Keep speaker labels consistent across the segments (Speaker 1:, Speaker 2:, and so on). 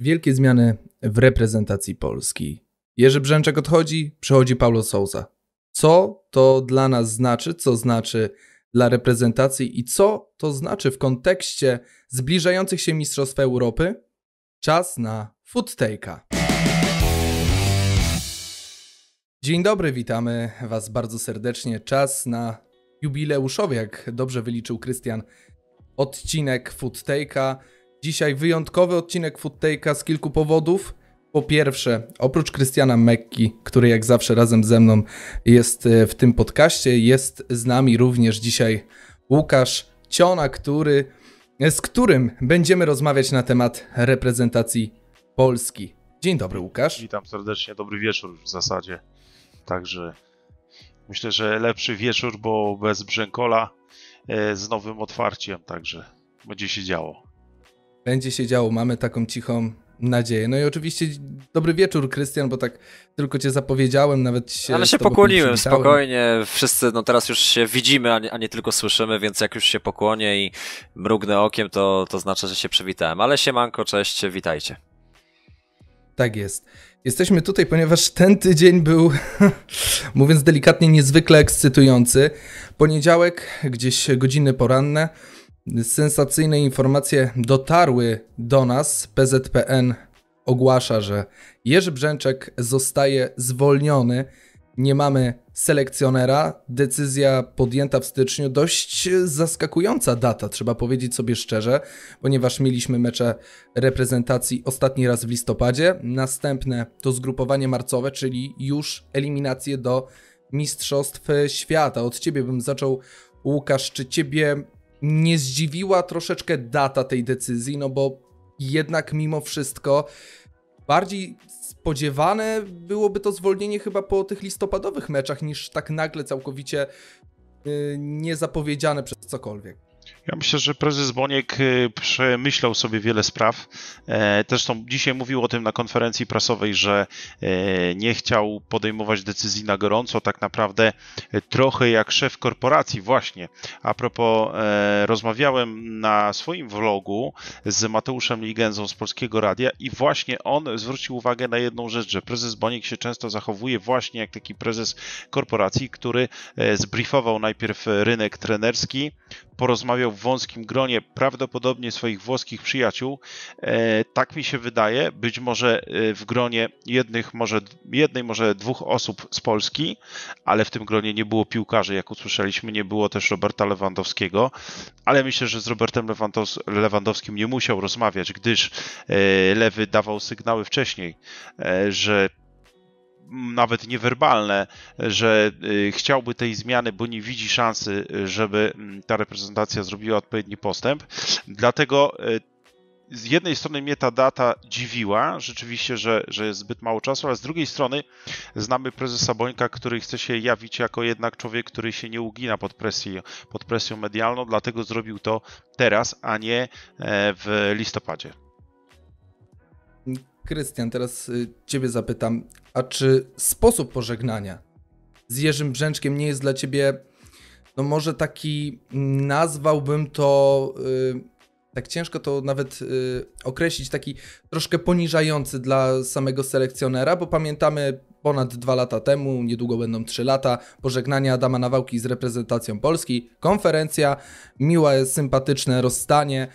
Speaker 1: Wielkie zmiany w reprezentacji Polski. Jerzy Brzęczek odchodzi, przychodzi Paulo Souza. Co to dla nas znaczy, co znaczy dla reprezentacji i co to znaczy w kontekście zbliżających się Mistrzostw Europy? Czas na food take'a. Dzień dobry, witamy Was bardzo serdecznie. Czas na jubileuszowy, jak dobrze wyliczył Krystian, odcinek food take'a. Dzisiaj wyjątkowy odcinek Foodtake'a z kilku powodów. Po pierwsze, oprócz Krystiana Mekki, który jak zawsze razem ze mną jest e, w tym podcaście, jest z nami również dzisiaj Łukasz Ciona, który, e, z którym będziemy rozmawiać na temat reprezentacji Polski. Dzień dobry, Łukasz.
Speaker 2: Witam serdecznie, dobry wieczór w zasadzie. Także myślę, że lepszy wieczór, bo bez Brzękola e, z nowym otwarciem, także będzie się działo
Speaker 1: będzie się działo, mamy taką cichą nadzieję. No i oczywiście dobry wieczór, Krystian, bo tak tylko cię zapowiedziałem, nawet się.
Speaker 3: Ale się pokłoniłem spokojnie. Wszyscy, no teraz już się widzimy, a nie, a nie, tylko słyszymy, więc jak już się pokłonię i mrugnę okiem, to, to znaczy, że się przywitałem. Ale siemanko, cześć, witajcie.
Speaker 1: Tak jest. Jesteśmy tutaj, ponieważ ten tydzień był, mówiąc delikatnie, niezwykle ekscytujący. Poniedziałek, gdzieś godziny poranne sensacyjne informacje dotarły do nas. PZPN ogłasza, że Jerzy Brzęczek zostaje zwolniony. Nie mamy selekcjonera. Decyzja podjęta w styczniu. Dość zaskakująca data, trzeba powiedzieć sobie szczerze, ponieważ mieliśmy mecze reprezentacji ostatni raz w listopadzie. Następne to zgrupowanie marcowe, czyli już eliminacje do Mistrzostw Świata. Od ciebie bym zaczął, Łukasz. Czy ciebie nie zdziwiła troszeczkę data tej decyzji, no bo jednak mimo wszystko bardziej spodziewane byłoby to zwolnienie chyba po tych listopadowych meczach niż tak nagle całkowicie yy, niezapowiedziane przez cokolwiek.
Speaker 2: Ja myślę, że prezes Boniek y, przemyślał sobie wiele spraw. E, zresztą dzisiaj mówił o tym na konferencji prasowej, że e, nie chciał podejmować decyzji na gorąco, tak naprawdę e, trochę jak szef korporacji właśnie. A propos, rozmawiałem na swoim vlogu z Mateuszem Ligenzą z Polskiego Radia i właśnie on zwrócił uwagę na jedną rzecz, że prezes Boniek się często zachowuje właśnie jak taki prezes korporacji, który zbriefował najpierw rynek trenerski, porozmawiał w wąskim gronie prawdopodobnie swoich włoskich przyjaciół. E, tak mi się wydaje, być może e, w gronie jednych, może, jednej, może dwóch osób z Polski, ale w tym gronie nie było piłkarzy, jak usłyszeliśmy, nie było też Roberta Lewandowskiego, ale myślę, że z Robertem Lewandowskim nie musiał rozmawiać, gdyż e, Lewy dawał sygnały wcześniej, że nawet niewerbalne, że y, chciałby tej zmiany, bo nie widzi szansy, żeby mm, ta reprezentacja zrobiła odpowiedni postęp. Dlatego y, z jednej strony mnie ta data dziwiła, rzeczywiście, że, że jest zbyt mało czasu, ale z drugiej strony znamy prezesa Bońka, który chce się jawić jako jednak człowiek, który się nie ugina pod, presję, pod presją medialną, dlatego zrobił to teraz, a nie e, w listopadzie.
Speaker 1: Krystian, teraz y, ciebie zapytam, a czy sposób pożegnania z Jerzym Brzęczkiem nie jest dla ciebie, no może taki, nazwałbym to, yy, tak ciężko to nawet yy, określić, taki troszkę poniżający dla samego selekcjonera, bo pamiętamy ponad dwa lata temu, niedługo będą trzy lata, pożegnania Adama Nawałki z reprezentacją Polski, konferencja, miłe, sympatyczne rozstanie,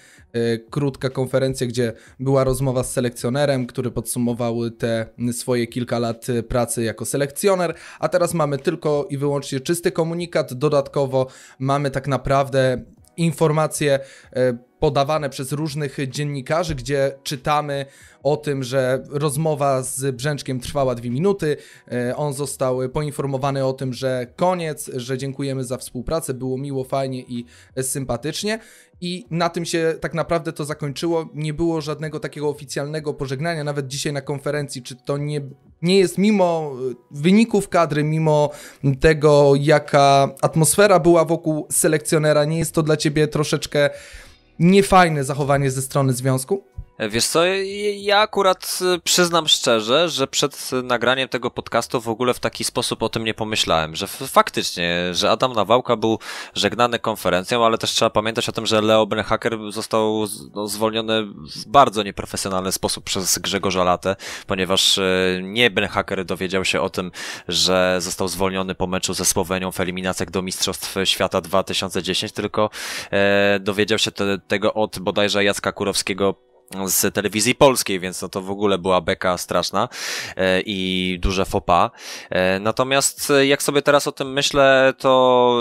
Speaker 1: krótka konferencja, gdzie była rozmowa z selekcjonerem, który podsumował te swoje kilka lat pracy jako selekcjoner, a teraz mamy tylko i wyłącznie czysty komunikat, dodatkowo mamy tak naprawdę informacje e, podawane przez różnych dziennikarzy, gdzie czytamy o tym, że rozmowa z Brzęczkiem trwała dwie minuty. E, on został poinformowany o tym, że koniec, że dziękujemy za współpracę, było miło, fajnie i sympatycznie. I na tym się tak naprawdę to zakończyło. Nie było żadnego takiego oficjalnego pożegnania, nawet dzisiaj na konferencji. Czy to nie, nie jest mimo wyników kadry, mimo tego, jaka atmosfera była wokół selekcjonera, nie jest to dla ciebie troszeczkę niefajne zachowanie ze strony związku?
Speaker 3: Wiesz co, ja akurat y, przyznam szczerze, że przed nagraniem tego podcastu w ogóle w taki sposób o tym nie pomyślałem, że faktycznie, że Adam Nawałka był żegnany konferencją, ale też trzeba pamiętać o tym, że Leo Benhacker został no, zwolniony w bardzo nieprofesjonalny sposób przez Grzegorza Latę, ponieważ y, nie Benhacker dowiedział się o tym, że został zwolniony po meczu ze Słowenią w eliminacjach do Mistrzostw Świata 2010, tylko e, dowiedział się te, tego od bodajże Jacka Kurowskiego z telewizji polskiej, więc no to w ogóle była beka straszna e, i duże fopa. E, natomiast e, jak sobie teraz o tym myślę, to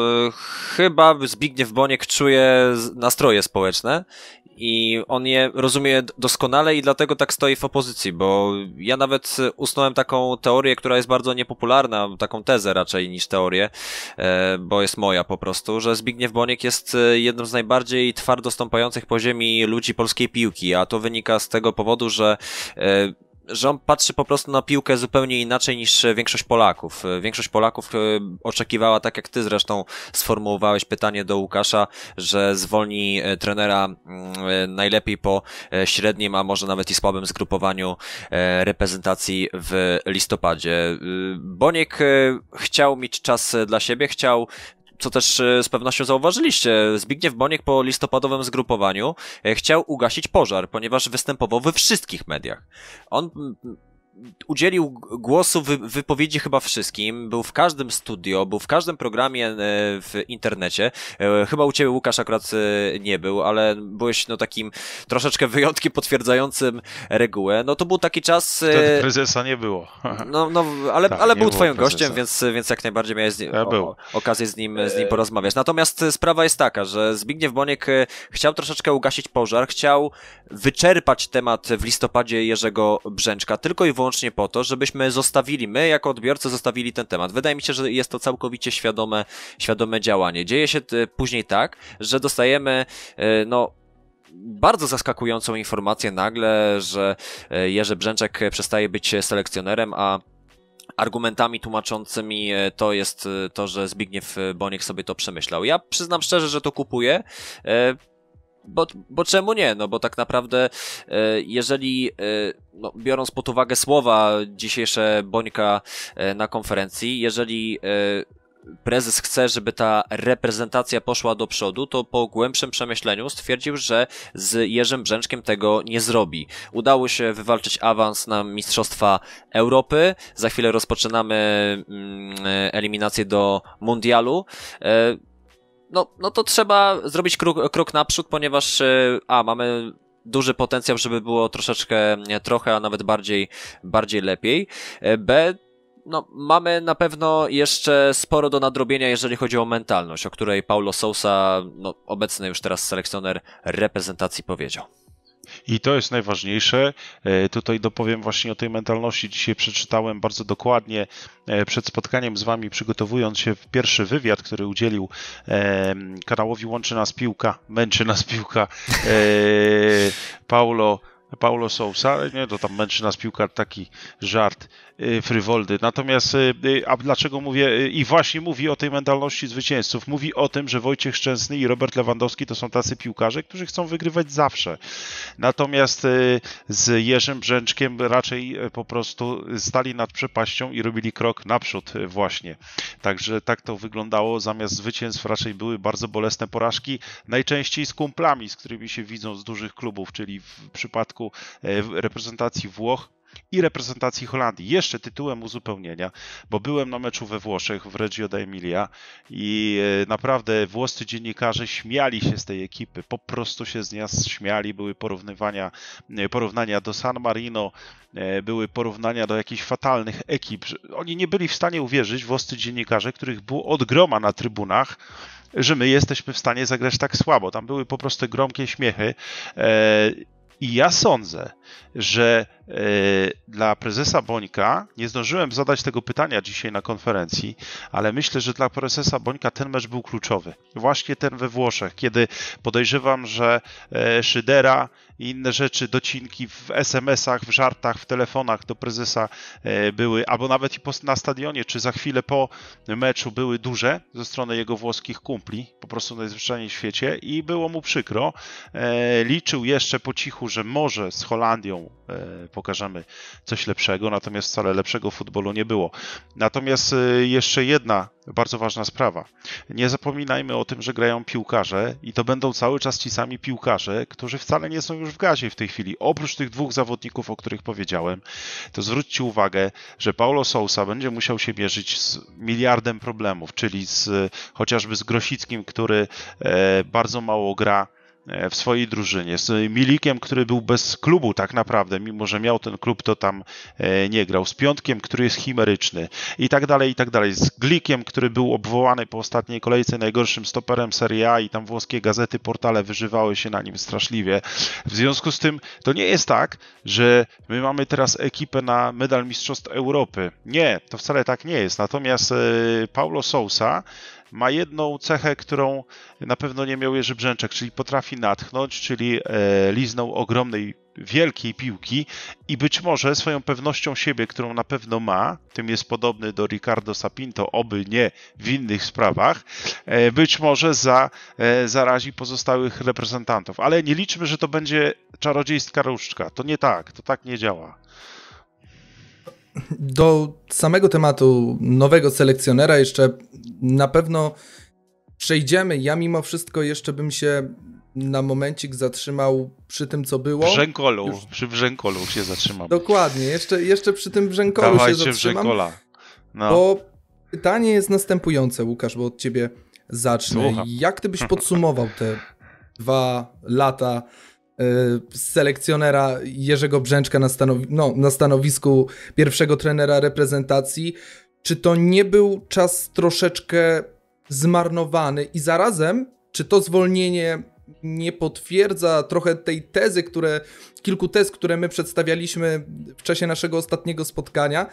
Speaker 3: chyba Zbigniew Boniek czuje nastroje społeczne i on je rozumie doskonale i dlatego tak stoi w opozycji, bo ja nawet usnąłem taką teorię, która jest bardzo niepopularna, taką tezę raczej niż teorię, e, bo jest moja po prostu, że Zbigniew Boniek jest e, jednym z najbardziej twardo stąpających po ziemi ludzi polskiej piłki, a to wynika z tego powodu, że e, że on patrzy po prostu na piłkę zupełnie inaczej niż większość Polaków. Większość Polaków e, oczekiwała, tak jak ty zresztą sformułowałeś pytanie do Łukasza, że zwolni e, trenera mm, e, najlepiej po średnim, a może nawet i słabym zgrupowaniu reprezentacji w listopadzie. Boniek chciał mieć czas dla siebie, chciał co też e, z pewnością zauważyliście, Zbigniew Boniek po listopadowym zgrupowaniu e, chciał ugasić pożar, ponieważ występował we wszystkich mediach. On udzielił głosu wy, wypowiedzi chyba wszystkim, był w każdym studio, był w każdym programie e, w internecie. E, chyba u ciebie Łukasz akurat e, nie był, ale byłeś no takim troszeczkę wyjątkiem potwierdzającym regułę. No to był taki czas...
Speaker 2: Wtedy prezesa nie było.
Speaker 3: No, no ale, tak, ale był twoim prezesa. gościem, więc, więc jak najbardziej miałeś z nim, ja o, okazję z nim, z nim porozmawiać. Natomiast sprawa jest taka, że Zbigniew Boniek chciał troszeczkę ugasić pożar, chciał wyczerpać temat w listopadzie Jerzego Brzęczka, tylko i wyłącznie po to, żebyśmy zostawili, my jako odbiorcy zostawili ten temat. Wydaje mi się, że jest to całkowicie świadome, świadome działanie. Dzieje się e, później tak, że dostajemy, e, no, bardzo zaskakującą informację nagle, że e, Jerzy Brzęczek przestaje być selekcjonerem, a argumentami tłumaczącymi to jest to, że Zbigniew Boniek sobie to przemyślał. Ja przyznam szczerze, że to kupuję. Bo, bo czemu nie? No bo tak naprawdę, e, jeżeli, e, no, biorąc pod uwagę słowa dzisiejsze Bońka e, na konferencji, jeżeli prezes chce, żeby ta reprezentacja poszła do przodu, to po głębszym przemyśleniu stwierdził, że z Jerzym Brzęczkiem tego nie zrobi. Udało się wywalczyć awans na Mistrzostwa Europy. Za chwilę rozpoczynamy mm, eliminację do Mundialu no, no to trzeba zrobić krok, krok naprzód, ponieważ e, a, mamy duży potencjał, żeby było troszeczkę, trochę, a nawet bardziej, bardziej lepiej. E, B, no, mamy na pewno jeszcze sporo do nadrobienia, jeżeli chodzi o mentalność, o której Paulo Sousa, no, obecny już teraz selekcjoner reprezentacji powiedział.
Speaker 2: I to jest najważniejsze. E, tutaj dopowiem właśnie o tej mentalności. Dzisiaj przeczytałem bardzo dokładnie e, przed spotkaniem z Wami, przygotowując się w pierwszy wywiad, który udzielił kanałowi Łączy Nas Piłka, Męczy Nas Piłka Paulo Paulo Sousa, nie, to tam męczy nas piłka taki żart frywoldy. Natomiast, y, y, a dlaczego mówię, i właśnie mówi o tej mentalności zwycięzców, mówi o tym, że Wojciech Szczęsny i Robert Lewandowski to są tacy piłkarze, którzy chcą wygrywać zawsze. Natomiast z Jerzym Brzęczkiem raczej po prostu stali nad przepaścią i robili krok naprzód właśnie. Także tak to wyglądało. Zamiast zwycięstw raczej były bardzo bolesne porażki, najczęściej z kumplami, z którymi się widzą z dużych klubów, czyli w przypadku reprezentacji Włoch i reprezentacji Holandii. Jeszcze tytułem uzupełnienia, bo byłem na meczu we Włoszech w Reggio d'Emilia i e, naprawdę włoscy dziennikarze śmiali się z tej ekipy, po prostu się z nas śmiali, były porównywania, e, porównania do San Marino, były porównania do jakichś fatalnych ekip. Oni nie byli w stanie uwierzyć, włoscy dziennikarze, których było od groma na trybunach, że my jesteśmy w stanie zagrać tak słabo. Tam były po prostu gromkie śmiechy. I ja sądzę, że e, dla prezesa Bońka, nie zdążyłem zadać tego pytania dzisiaj na konferencji, ale myślę, że dla prezesa Bońka ten mecz był kluczowy. Właśnie ten we Włoszech, kiedy podejrzewam, że e, Szydera i inne rzeczy, docinki w SMS-ach, w żartach, w telefonach do prezesa e, były, albo nawet i na stadionie, czy za chwilę po meczu były duże ze strony jego włoskich kumpli, po prostu najzwyczajniej w świecie i było mu przykro. E, liczył jeszcze po cichu, że może z Holandią e, pokażemy coś lepszego, natomiast wcale lepszego futbolu nie było. Natomiast jeszcze jedna bardzo ważna sprawa. Nie zapominajmy o tym, że grają piłkarze i to będą cały czas ci sami piłkarze, którzy wcale nie są już w gazie w tej chwili. Oprócz tych dwóch zawodników, o których powiedziałem, to zwróćcie uwagę, że Paulo Sousa będzie musiał się mierzyć z miliardem problemów, czyli z, chociażby z Grosickim, który e, bardzo mało gra w swojej drużynie, z Milikiem, który był bez klubu tak naprawdę, mimo że miał ten klub, to tam e, nie grał, z Piątkiem, który jest chimeryczny i tak dalej, i tak dalej, z Glikiem, który był obwołany po ostatniej kolejce najgorszym stoperem Serie A i tam włoskie gazety, portale wyżywały się na nim straszliwie. W związku z tym to nie jest tak, że my mamy teraz ekipę na medal Mistrzostw Europy. Nie, to wcale tak nie jest. Natomiast e, Paulo Sousa ma jedną cechę, którą na pewno nie miał Jerzy Brzęczek, czyli potrafi natchnąć, czyli e, liznął ogromnej, wielkiej piłki i być może swoją pewnością siebie, którą na pewno ma, tym jest podobny do Ricardo Sapinto, oby nie w innych sprawach, e, być może za, e, zarazi pozostałych reprezentantów. Ale nie liczmy, że to będzie czarodziejska różdżka. To nie tak, to tak nie działa.
Speaker 1: Do samego tematu nowego selekcjonera jeszcze na pewno przejdziemy. Ja mimo wszystko jeszcze bym się na momencik zatrzymał przy tym, co było.
Speaker 2: Brzękolu, Już... przy Brzękolu się zatrzymam.
Speaker 1: Dokładnie, jeszcze, jeszcze przy tym Brzękolu Dawajcie się zatrzymam. Brzękola. No. Bo pytanie jest następujące, Łukasz, bo od ciebie zacznę. Słucham. Jak ty byś podsumował te dwa lata selekcjonera Jerzego Brzęczka na, stanowi no, na stanowisku pierwszego trenera reprezentacji, czy to nie był czas troszeczkę zmarnowany? I zarazem, czy to zwolnienie nie potwierdza trochę tej tezy, które, kilku tez, które my przedstawialiśmy w czasie naszego ostatniego spotkania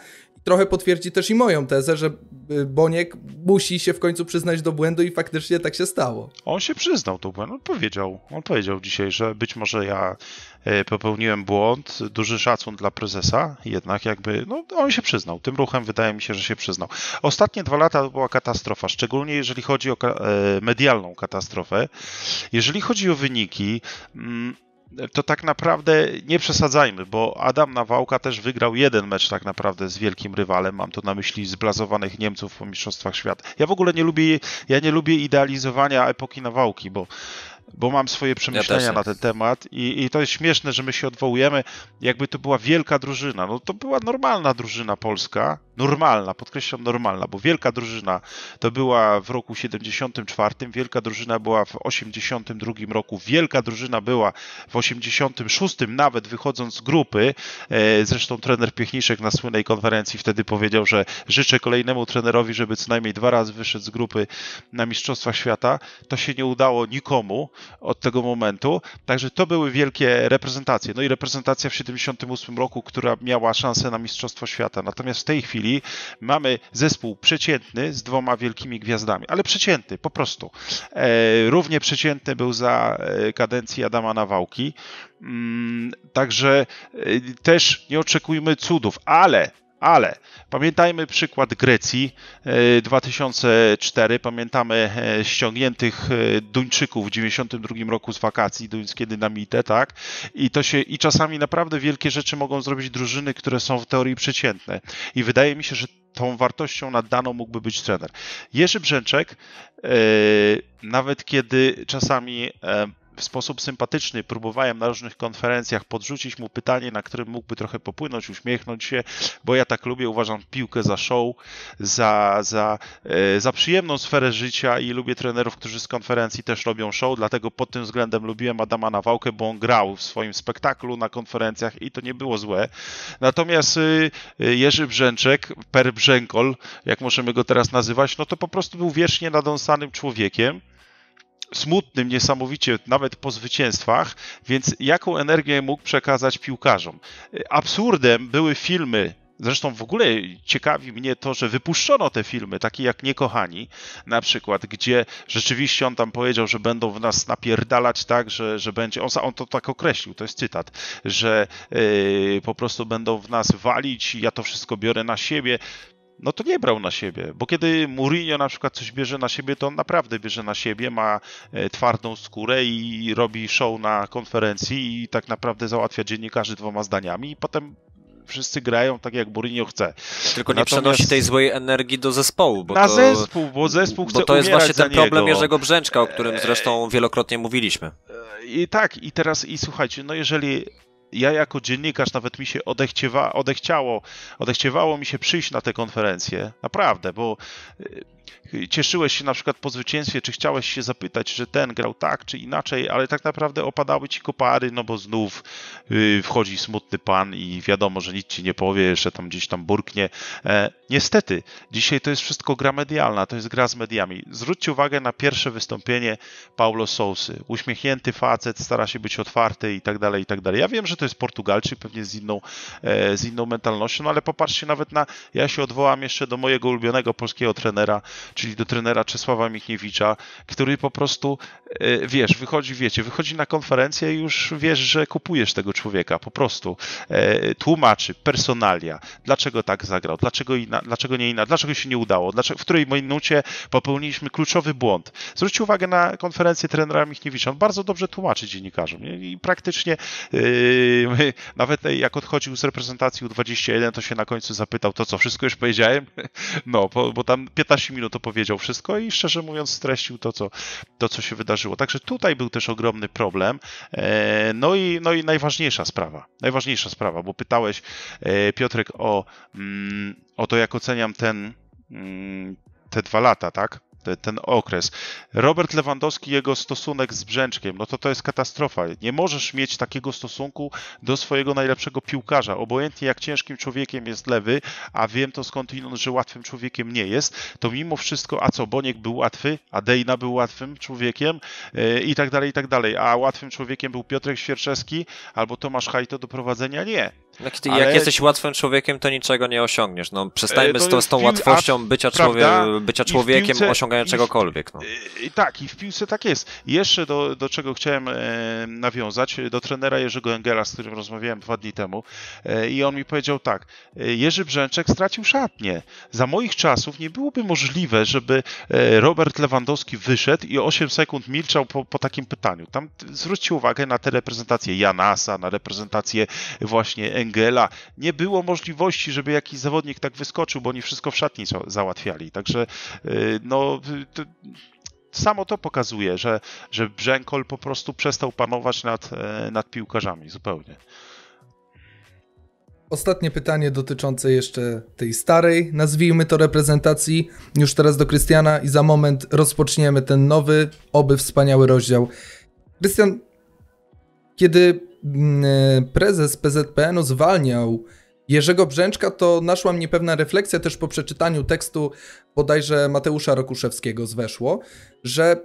Speaker 1: trochę potwierdzi też i moją tezę, że y, Boniek musi się w końcu przyznać do błędu i faktycznie tak się stało.
Speaker 2: On się przyznał do błędu, on powiedział, on powiedział dzisiaj, że być może ja popełniłem błąd, duży szacun dla prezesa, jednak jakby, no on się przyznał, tym ruchem wydaje mi się, że się przyznał. Ostatnie dwa lata to była katastrofa, szczególnie jeżeli chodzi o e, medialną katastrofę. Jeżeli chodzi o wyniki, mm, to tak naprawdę nie przesadzajmy, bo Adam Nawałka też wygrał jeden mecz tak naprawdę z wielkim rywalem. Mam to na myśli zblazowanych Niemców po Mistrzostwach Świata. Ja w ogóle nie lubię, ja nie lubię idealizowania epoki Nawałki, bo bo mam swoje przemyślenia ja na ten temat i, i to jest śmieszne, że my się odwołujemy, jakby to była wielka drużyna. No to była normalna drużyna polska, normalna, podkreślam normalna, bo wielka drużyna to była w roku 74, wielka drużyna była w 82 roku, wielka drużyna była w 86, nawet wychodząc z grupy. E, zresztą trener Piechniszek na słynnej konferencji wtedy powiedział, że życzę kolejnemu trenerowi, żeby co najmniej dwa razy wyszedł z grupy na Mistrzostwa Świata. To się nie udało nikomu od tego momentu. Także to były wielkie reprezentacje. No i reprezentacja w 78 roku, która miała szansę na Mistrzostwo Świata. Natomiast w tej chwili mamy zespół przeciętny z dwoma wielkimi gwiazdami, ale przeciętny po prostu. E, równie przeciętny był za e, kadencji Adama Nawałki. Mm, także e, też nie oczekujmy cudów, ale ale pamiętajmy przykład Grecji 2004, e, pamiętamy e, ściągniętych e, Duńczyków w 92 roku z wakacji, duńskie dynamite, tak? I to się i czasami naprawdę wielkie rzeczy mogą zrobić drużyny, które są w teorii przeciętne. I wydaje mi się, że tą wartością naddaną mógłby być trener. Jerzy Brzęczek, nawet kiedy czasami w sposób sympatyczny próbowałem na różnych konferencjach podrzucić mu pytanie, na którym mógłby trochę popłynąć, uśmiechnąć się, bo ja tak lubię, uważam piłkę za show, za, za, e, za przyjemną sferę życia i lubię trenerów, którzy z konferencji też robią show, dlatego pod tym względem lubiłem Adama Nawałkę, bo on grał w swoim spektaklu na konferencjach i to nie było złe. Natomiast y, y, Jerzy Brzęczek, Per Brzękol, jak możemy go teraz nazywać, no to po prostu był wiecznie nadąsanym człowiekiem, smutnym niesamowicie, nawet po zwycięstwach, więc jaką energię mógł przekazać piłkarzom? Absurdem były filmy Zresztą w ogóle ciekawi mnie to, że wypuszczono te filmy, takie jak Niekochani, na przykład, gdzie rzeczywiście on tam powiedział, że będą w nas napierdalać tak, że, że będzie, on, on to tak określił, to jest cytat, że yy, po prostu będą w nas walić, ja to wszystko biorę na siebie no to nie brał na siebie, bo kiedy Mourinho na przykład coś bierze na siebie, to on naprawdę bierze na siebie, ma e, twardą skórę i robi show na konferencji i tak naprawdę załatwia dziennikarzy dwoma zdaniami i potem wszyscy grają tak, jak Mourinho chce.
Speaker 3: Tylko nie Natomiast... przenosi tej złej energii do zespołu.
Speaker 2: Bo na to, zespół, bo zespół chce
Speaker 3: Bo to jest właśnie ten problem
Speaker 2: niego.
Speaker 3: Jerzego Brzęczka, o którym zresztą wielokrotnie mówiliśmy.
Speaker 2: I tak, i teraz, i słuchajcie, no jeżeli ja jako dziennikarz nawet mi się odechciewa, odechciało, odechciewało mi się przyjść na tę konferencję, naprawdę, bo cieszyłeś się na przykład po zwycięstwie, czy chciałeś się zapytać, że ten grał tak czy inaczej, ale tak naprawdę opadały ci kopary, no bo znów yy, wchodzi smutny pan i wiadomo, że nic ci nie powie, jeszcze tam gdzieś tam burknie. E, niestety, dzisiaj to jest wszystko gra medialna, to jest gra z mediami. Zwróćcie uwagę na pierwsze wystąpienie Paulo Sousy. Uśmiechnięty facet, stara się być otwarty i tak dalej, i tak dalej. Ja wiem, że to jest Portugalczyk, pewnie z inną, e, z inną mentalnością, no ale popatrzcie nawet na, ja się odwołam jeszcze do mojego ulubionego polskiego trenera, czyli do trenera Czesława Michniewicza, który po prostu, e, wiesz, wychodzi, wiecie, wychodzi na konferencję i już wiesz, że kupujesz tego człowieka, po prostu. E, tłumaczy, personalia, dlaczego tak zagrał, dlaczego, inna, dlaczego nie inna, dlaczego się nie udało, dlaczego, w której minucie popełniliśmy kluczowy błąd. Zwróćcie uwagę na konferencję trenera Michniewicza, on bardzo dobrze tłumaczy dziennikarzom i praktycznie yy, nawet jak odchodził z reprezentacji U21, to się na końcu zapytał, to co, wszystko już powiedziałem? No, bo, bo tam 15 minut to powiedział wszystko i szczerze mówiąc streścił to, co, to, co się wydarzyło. Także tutaj był też ogromny problem. E, no i, no i najważniejsza sprawa, najważniejsza sprawa, bo pytałeś e, Piotrek o, mm, o to, jak oceniam ten, mm, te dwa lata, tak? Ten okres. Robert Lewandowski, jego stosunek z Brzęczkiem, no to to jest katastrofa. Nie możesz mieć takiego stosunku do swojego najlepszego piłkarza. Obojętnie jak ciężkim człowiekiem jest Lewy, a wiem to skądinąd, że łatwym człowiekiem nie jest, to mimo wszystko, a co, Boniek był łatwy, a Dejna był łatwym człowiekiem yy, i tak dalej, i tak dalej. A łatwym człowiekiem był Piotrek Świerczewski albo Tomasz Hajto do prowadzenia? Nie.
Speaker 3: Jak, ty, Ale... jak jesteś łatwym człowiekiem, to niczego nie osiągniesz. No, przestańmy e, z, to, z tą pił... łatwością bycia, człowie... bycia człowiekiem, piłce... osiągania czegokolwiek. No.
Speaker 2: I, tak, i w piłce tak jest. Jeszcze do, do czego chciałem e, nawiązać, do trenera Jerzego Engela, z którym rozmawiałem dwa dni temu e, i on mi powiedział tak, e, Jerzy Brzęczek stracił szatnię. Za moich czasów nie byłoby możliwe, żeby Robert Lewandowski wyszedł i 8 sekund milczał po, po takim pytaniu. Tam zwróćcie uwagę na te reprezentacje Janasa, na reprezentację właśnie Engela, nie było możliwości, żeby jakiś zawodnik tak wyskoczył, bo oni wszystko w szatni załatwiali. Także y, To, samo to pokazuje, że, że Brzękol po prostu przestał panować nad, e, nad piłkarzami zupełnie.
Speaker 1: Ostatnie pytanie dotyczące jeszcze tej starej, nazwijmy to reprezentacji, już teraz do Krystiana i za moment rozpoczniemy ten nowy, oby wspaniały rozdział. Krystian, kiedy Mm, e, prezes PZPN-u zwalniał Jerzego Brzęczka, to naszła mnie pewna refleksja też po przeczytaniu tekstu bodajże Mateusza Rokuszewskiego z Weszło, że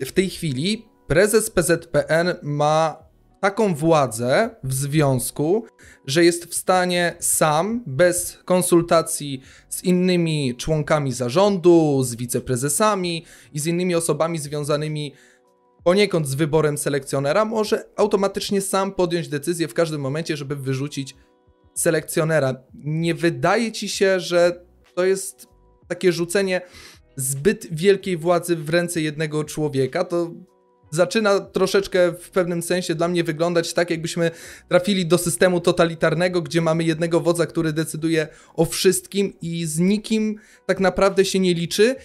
Speaker 1: w tej chwili prezes PZPN ma taką władzę w związku, że jest w stanie sam, bez konsultacji z innymi członkami zarządu, z wiceprezesami i z innymi osobami związanymi poniekąd z wyborem selekcjonera, może automatycznie sam podjąć decyzję w każdym momencie, żeby wyrzucić selekcjonera. Nie wydaje ci się, że to jest takie rzucenie zbyt wielkiej władzy w ręce jednego człowieka? To zaczyna troszeczkę w pewnym sensie dla mnie wyglądać tak, jakbyśmy trafili do systemu totalitarnego, gdzie mamy jednego wodza, który decyduje o wszystkim i z nikim tak naprawdę się nie liczy.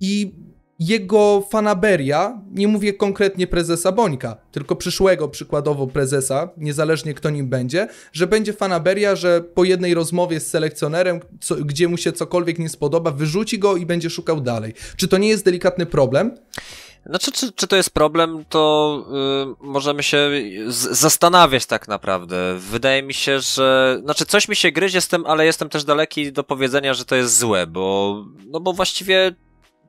Speaker 1: I jego fanaberia, nie mówię konkretnie prezesa Bońka, tylko przyszłego przykładowo prezesa, niezależnie kto nim będzie, że będzie fanaberia, że po jednej rozmowie z selekcjonerem, co, gdzie mu się cokolwiek nie spodoba, wyrzuci go i będzie szukał dalej. Czy to nie jest delikatny problem?
Speaker 3: Znaczy, czy, czy to jest problem, to yy, możemy się zastanawiać tak naprawdę. Wydaje mi się, że. Znaczy, coś mi się gryzie z tym, ale jestem też daleki do powiedzenia, że to jest złe, bo. No bo właściwie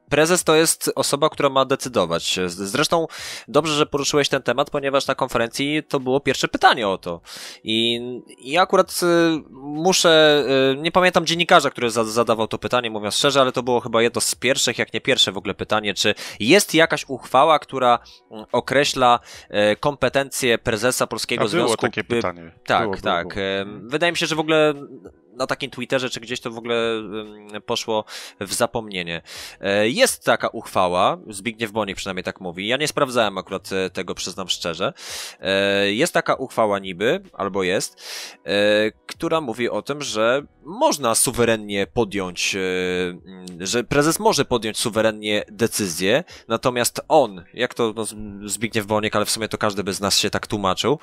Speaker 3: prezes to jest osoba, która ma decydować. Zresztą dobrze, że poruszyłeś ten temat, ponieważ na konferencji to było pierwsze pytanie o to. I, i akurat y, muszę, y, nie pamiętam dziennikarza, który zadawał to pytanie, mówiąc szczerze, ale to było chyba jedno z pierwszych, jak nie pierwsze w ogóle pytanie, czy jest jakaś uchwała, która mm, określa y, kompetencje prezesa Polskiego
Speaker 2: A
Speaker 3: Związku...
Speaker 2: Było takie pytanie.
Speaker 3: Tak,
Speaker 2: było,
Speaker 3: tak.
Speaker 2: Było, było.
Speaker 3: Wydaje mi się, że w ogóle na takim Twitterze, czy gdzieś to w ogóle poszło w zapomnienie. E, jest taka uchwała, Zbigniew Bonik przynajmniej tak mówi, ja nie sprawdzałem akurat e, tego, przyznam szczerze. E, jest taka uchwała niby, albo jest, która mówi o tym, że można suwerennie podjąć, że prezes może podjąć suwerennie decyzję, natomiast on, jak to no, Zbigniew Boniek, ale w sumie to każdy by z nas się tak tłumaczył,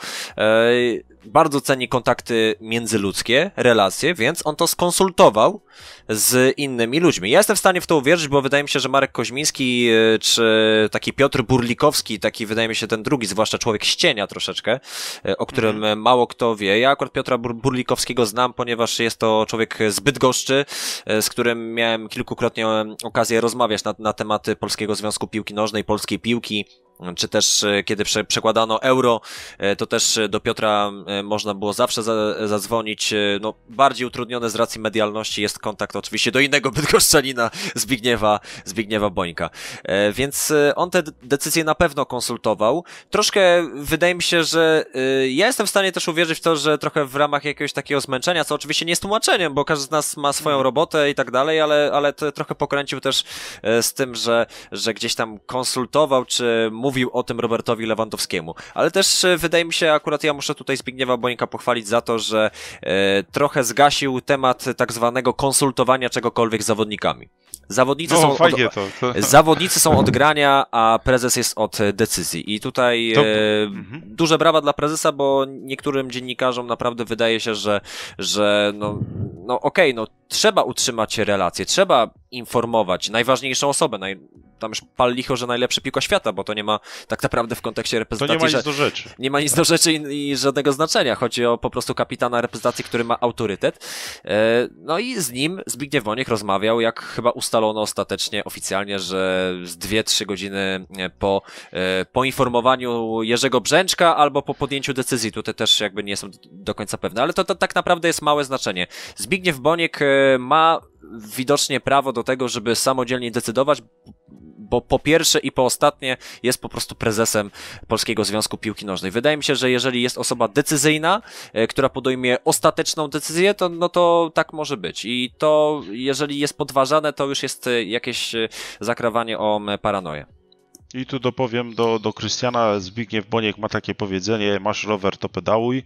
Speaker 3: bardzo ceni kontakty międzyludzkie, relacje, więc on to skonsultował z innymi ludźmi. Ja jestem w stanie w to uwierzyć, bo wydaje mi się, że Marek Koźmiński e, czy taki Piotr Burlikowski, taki wydaje mi się ten drugi, zwłaszcza człowiek ścienia troszeczkę, e, o którym mhm. mało kto wie. Ja akurat Piotra Burlikowskiego znam, ponieważ jest to człowiek zbyt goszczy, e, z którym miałem kilkukrotnie okazję rozmawiać na, na tematy Polskiego Związku Piłki Nożnej, polskiej piłki, czy też e, kiedy prze, przekładano euro, e, to też do Piotra e, można było zawsze za, zadzwonić. No, bardziej utrudniony z racji medialności jest kontakt oczywiście do innego bydgoszczanina Zbigniewa, Zbigniewa Bońka. Więc on te decyzje na pewno konsultował. Troszkę wydaje mi się, że ja jestem w stanie też uwierzyć w to, że trochę w ramach jakiegoś takiego zmęczenia, co oczywiście nie jest tłumaczeniem, bo każdy z nas ma swoją mhm. robotę i tak dalej, ale, ale trochę pokręcił też z tym, że, że gdzieś tam konsultował, czy mówił mówił o tym Robertowi Lewandowskiemu. Ale też e, wydaje mi się, akurat ja muszę tutaj Zbigniewa Bońka pochwalić za to, że e, trochę zgasił temat tak zwanego konsultowania czegokolwiek z zawodnikami. Zawodnicy,
Speaker 2: no,
Speaker 3: są
Speaker 2: od,
Speaker 3: to, to. zawodnicy są od grania, a prezes jest od decyzji. I tutaj to... e, mhm. duże brawa dla prezesa, bo niektórym dziennikarzom naprawdę wydaje się, że, że no, no okej, okay, no trzeba utrzymać relacje, trzeba informować najważniejszą osobę, naj, tam już pal licho, że najlepszy piłka świata, bo to nie ma tak naprawdę w kontekście reprezentacji.
Speaker 2: To nie ma nic do rzeczy.
Speaker 3: Nie ma nic do rzeczy i, i żadnego znaczenia. Chodzi o po prostu kapitana reprezentacji, który ma autorytet. E, no i z nim Zbigniew Woniek rozmawiał, jak chyba ustalono ostatecznie, oficjalnie, że z dwie, trzy godziny po e, poinformowaniu Jerzego Brzęczka albo po podjęciu decyzji. Tutaj też jakby nie jestem do końca pewny, ale to, to tak naprawdę jest małe znaczenie. Zbigniew Boniek e, ma widocznie prawo do tego, żeby samodzielnie decydować, bo po pierwsze i po ostatnie jest po prostu prezesem Polskiego Związku Piłki Nożnej. Wydaje mi się, że jeżeli jest osoba decyzyjna, e, która podejmie ostateczną decyzję, to, no to tak może być. I to, jeżeli jest podważane, to już jest e, jakieś e, zakrawanie o paranoję.
Speaker 2: I tu dopowiem do, do Krystiana, Zbigniew Boniek ma takie powiedzenie, masz rower, to pedałuj.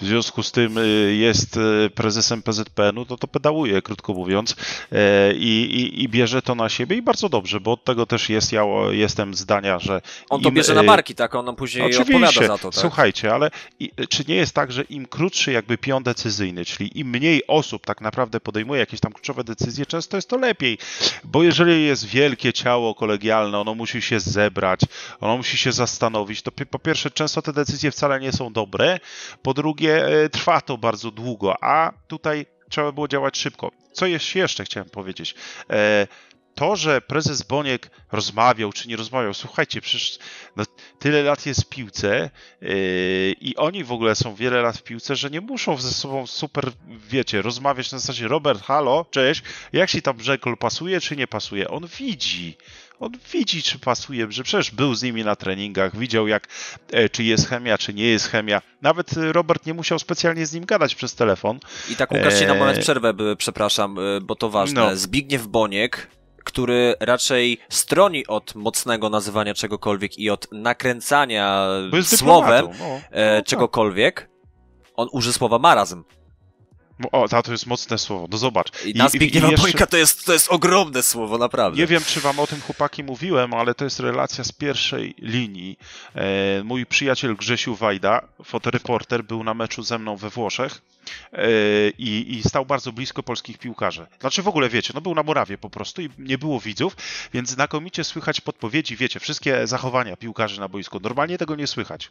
Speaker 2: W związku z tym y, jest y, prezesem PZPN-u, to to pedałuje, krótko mówiąc, e, i, i, i bierze to na siebie i bardzo dobrze, bo od tego też jest, ja jestem zdania, że...
Speaker 3: On to im, bierze na y, barki, tak? On nam później oczywiście, odpowiada za to, tak?
Speaker 2: słuchajcie, ale i, czy nie jest tak, że im krótszy jakby pion decyzyjny, czyli im mniej osób tak naprawdę podejmuje jakieś tam kluczowe decyzje, często jest to lepiej, bo jeżeli jest wielkie ciało kolegialne, ono musi się zebrać, zebrać, ono musi się zastanowić. To po pierwsze, często te decyzje wcale nie są dobre, po drugie, e, trwa to bardzo długo, a tutaj trzeba było działać szybko. Co jeszcze chciałem powiedzieć? E, to, że prezes Boniek rozmawiał czy nie rozmawiał, słuchajcie, przecież no, tyle lat jest w piłce yy, i oni w ogóle są wiele lat w piłce, że nie muszą ze sobą super, wiecie, rozmawiać na zasadzie Robert, halo, cześć, jak ci tam Brzegol pasuje czy nie pasuje? On widzi, on widzi, czy pasuje, że przecież był z nimi na treningach, widział jak, e, czy jest chemia, czy nie jest chemia. Nawet Robert nie musiał specjalnie z nim gadać przez telefon.
Speaker 3: I tak Łukasz ci na moment przerwę, przepraszam, e, bo to ważne. No. Zbigniew Boniek który raczej stroni od mocnego nazywania czegokolwiek i od nakręcania słowem no. e, no, czegokolwiek, on użył słowa marazm.
Speaker 2: O, to jest mocne słowo, no zobacz.
Speaker 3: I na Zbigniewa jeszcze... Bojka to jest, to jest ogromne słowo, naprawdę.
Speaker 2: Nie wiem, czy wam o tym chłopaki mówiłem, ale to jest relacja z pierwszej linii. E, mój przyjaciel Grzesiu Wajda, fotoreporter, był na meczu ze mną we Włoszech e, i, i stał bardzo blisko polskich piłkarzy. Znaczy w ogóle, wiecie, no był na murawie po prostu i nie było widzów, więc znakomicie słychać podpowiedzi, wiecie, wszystkie zachowania piłkarzy na boisku. Normalnie tego nie słychać.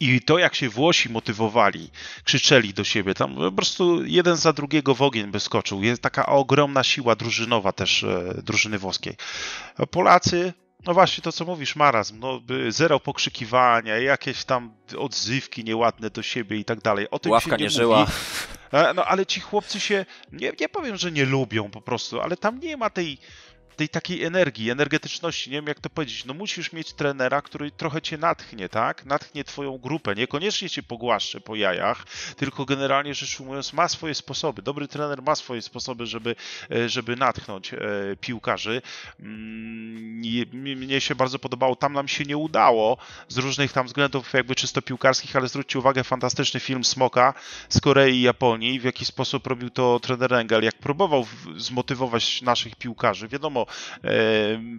Speaker 2: I to, jak się Włosi motywowali, krzyczeli do siebie, tam po prostu jeden za drugiego w ogień by skoczył. Jest taka ogromna siła drużynowa też e, drużyny włoskiej. Polacy no właśnie to, co mówisz, marazm, no, zero pokrzykiwania, jakieś tam odzywki nieładne do siebie i tak dalej. O tym
Speaker 3: Ławka
Speaker 2: się nie,
Speaker 3: nie żyła.
Speaker 2: Mówi. E, no ale ci chłopcy się, nie, nie powiem, że nie lubią po prostu, ale tam nie ma tej tej takiej energii, energetyczności, nie wiem jak to powiedzieć, no musisz mieć trenera, który trochę cię natchnie, tak? Natchnie twoją grupę, niekoniecznie cię pogłaszcze po jajach, tylko generalnie rzecz ujmując ma swoje sposoby. Dobry trener ma swoje sposoby, żeby, e, żeby natchnąć e, piłkarzy. Mm, mnie się bardzo podobało, tam nam się nie udało z różnych tam względów jakby czysto piłkarskich, ale zwróćcie uwagę, fantastyczny film Smoka z Korei i Japonii, w jaki sposób robił to trener Engel, jak próbował zmotywować naszych piłkarzy. Wiadomo,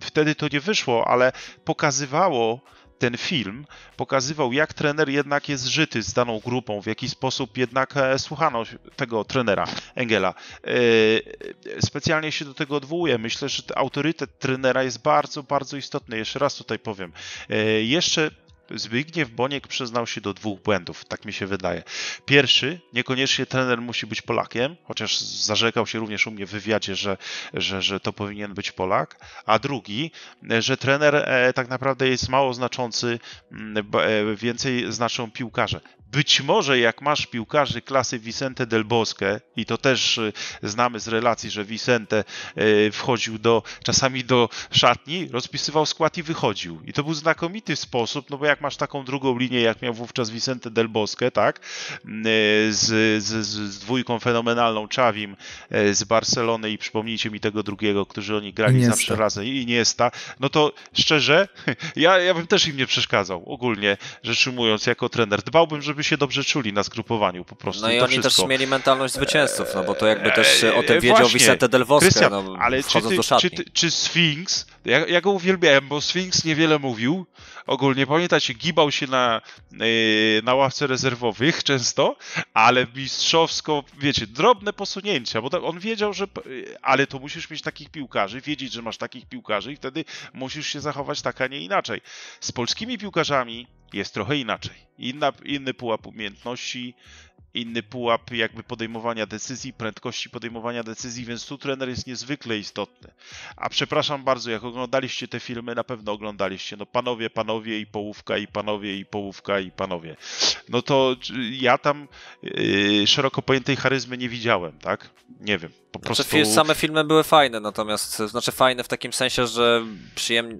Speaker 2: Wtedy to nie wyszło, ale pokazywało ten film pokazywał, jak trener jednak jest żyty z daną grupą, w jaki sposób jednak e, słuchano tego trenera Engela. E, specjalnie się do tego odwołuję. Myślę, że autorytet trenera jest bardzo, bardzo istotny. Jeszcze raz tutaj powiem. E, jeszcze Zbigniew Boniek przyznał się do dwóch błędów, tak mi się wydaje. Pierwszy, niekoniecznie trener musi być Polakiem, chociaż zarzekał się również u mnie w wywiadzie, że, że, że to powinien być Polak. A drugi, że trener e, tak naprawdę jest mało znaczący, e, więcej znaczą piłkarze. Być może jak masz piłkarzy klasy Vicente del Bosque i to też y, znamy z relacji, że Vicente wchodził do, czasami do szatni, rozpisywał skład i wychodził. I to był znakomity sposób, no bo jak masz taką drugą linię, jak miał wówczas Vicente del Bosque, tak, y, z, z, z dwójką fenomenalną Czawim z Barcelony i przypomnijcie mi tego drugiego, którzy oni grali Iniesta. zawsze razem i Iniesta, no to szczerze, ja, ja bym też im nie przeszkadzał, ogólnie rzecz ujmując, jako trener. Dbałbym, żeby się dobrze czuli na zgrupowaniu po prostu.
Speaker 3: No
Speaker 2: i,
Speaker 3: i oni
Speaker 2: wszystko.
Speaker 3: też mieli mentalność zwycięzców, no bo to jakby też o tym wiedział Właśnie, Vicente del Bosque, no, ale czy, ty.
Speaker 2: Czy, czy Sphinx, ja, ja go uwielbiałem, bo Sphinx niewiele mówił, ogólnie pamiętacie, gibał się na, e, na ławce rezerwowych często, ale mistrzowsko, wiecie, drobne posunięcia, bo on wiedział, że ale to musisz mieć takich piłkarzy, wiedzieć, że masz takich piłkarzy i wtedy musisz się zachować tak, a nie inaczej. Z polskimi piłkarzami jest trochę inaczej. Inna, inny pułap umiejętności, inny pułap jakby podejmowania decyzji, prędkości podejmowania decyzji, więc tu trener jest niezwykle istotny. A przepraszam bardzo, jak oglądaliście te filmy, na pewno oglądaliście, no panowie, panowie i połówka, i panowie, i połówka, i panowie. No to ja tam yy, szeroko pojętej charyzmy nie widziałem, tak? Nie wiem, po
Speaker 3: znaczy,
Speaker 2: prostu...
Speaker 3: Same filmy były fajne, natomiast, znaczy fajne w takim sensie, że przyjemnie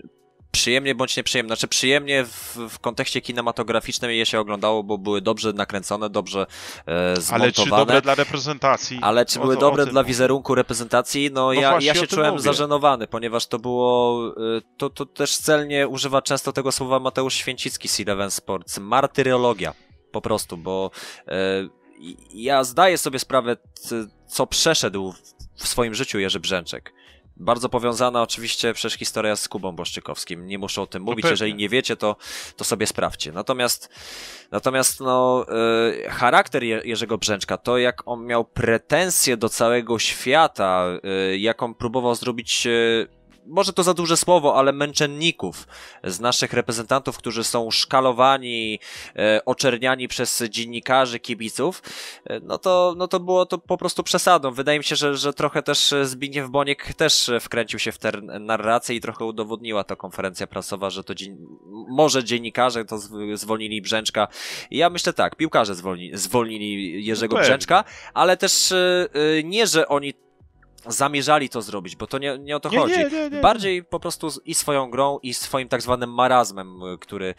Speaker 3: przyjemnie bądź nieprzyjemnie. Znaczy przyjemnie w, w kontekście kinematograficznym je się oglądało, bo były dobrze nakręcone, dobrze e, zmontowane.
Speaker 2: Ale czy dobre dla reprezentacji?
Speaker 3: Ale czy były dobre dla wizerunku reprezentacji? No, no ja, ja się czułem
Speaker 2: mówię.
Speaker 3: zażenowany, ponieważ to było, e, to, to też celnie używa często tego słowa Mateusz Święcicki z Eleven Sports, martyrologia po prostu, bo e, ja zdaję sobie sprawę, co przeszedł w swoim życiu Jerzy Brzęczek. Bardzo powiązana oczywiście przecież historia z Kubą Boszczykowskim. Nie muszę o tym mówić. Jeżeli nie wiecie, to, to sobie sprawdźcie. Natomiast, natomiast no, y, charakter Jerzego Brzęczka, to jak on miał pretensje do całego świata, y, jaką próbował zrobić y, może to za duże słowo, ale męczenników z naszych reprezentantów, którzy są szkalowani, e, oczerniani przez dziennikarzy, kibiców, e, no to, no to było to po prostu przesadą. Wydaje mi się, że, że trochę też Zbigniew Boniek też wkręcił się w tę narrację i trochę udowodniła ta konferencja prasowa, że to dzien... może dziennikarze to zwolnili Brzęczka. Ja myślę tak, piłkarze zwolni... zwolnili Jerzego Brzęczka, ale też e, nie, że oni zamierzali to zrobić, bo to nie, nie o to
Speaker 2: nie,
Speaker 3: chodzi.
Speaker 2: Nie,
Speaker 3: Bardziej po prostu i swoją grą, i swoim tak zwanym marazmem, który,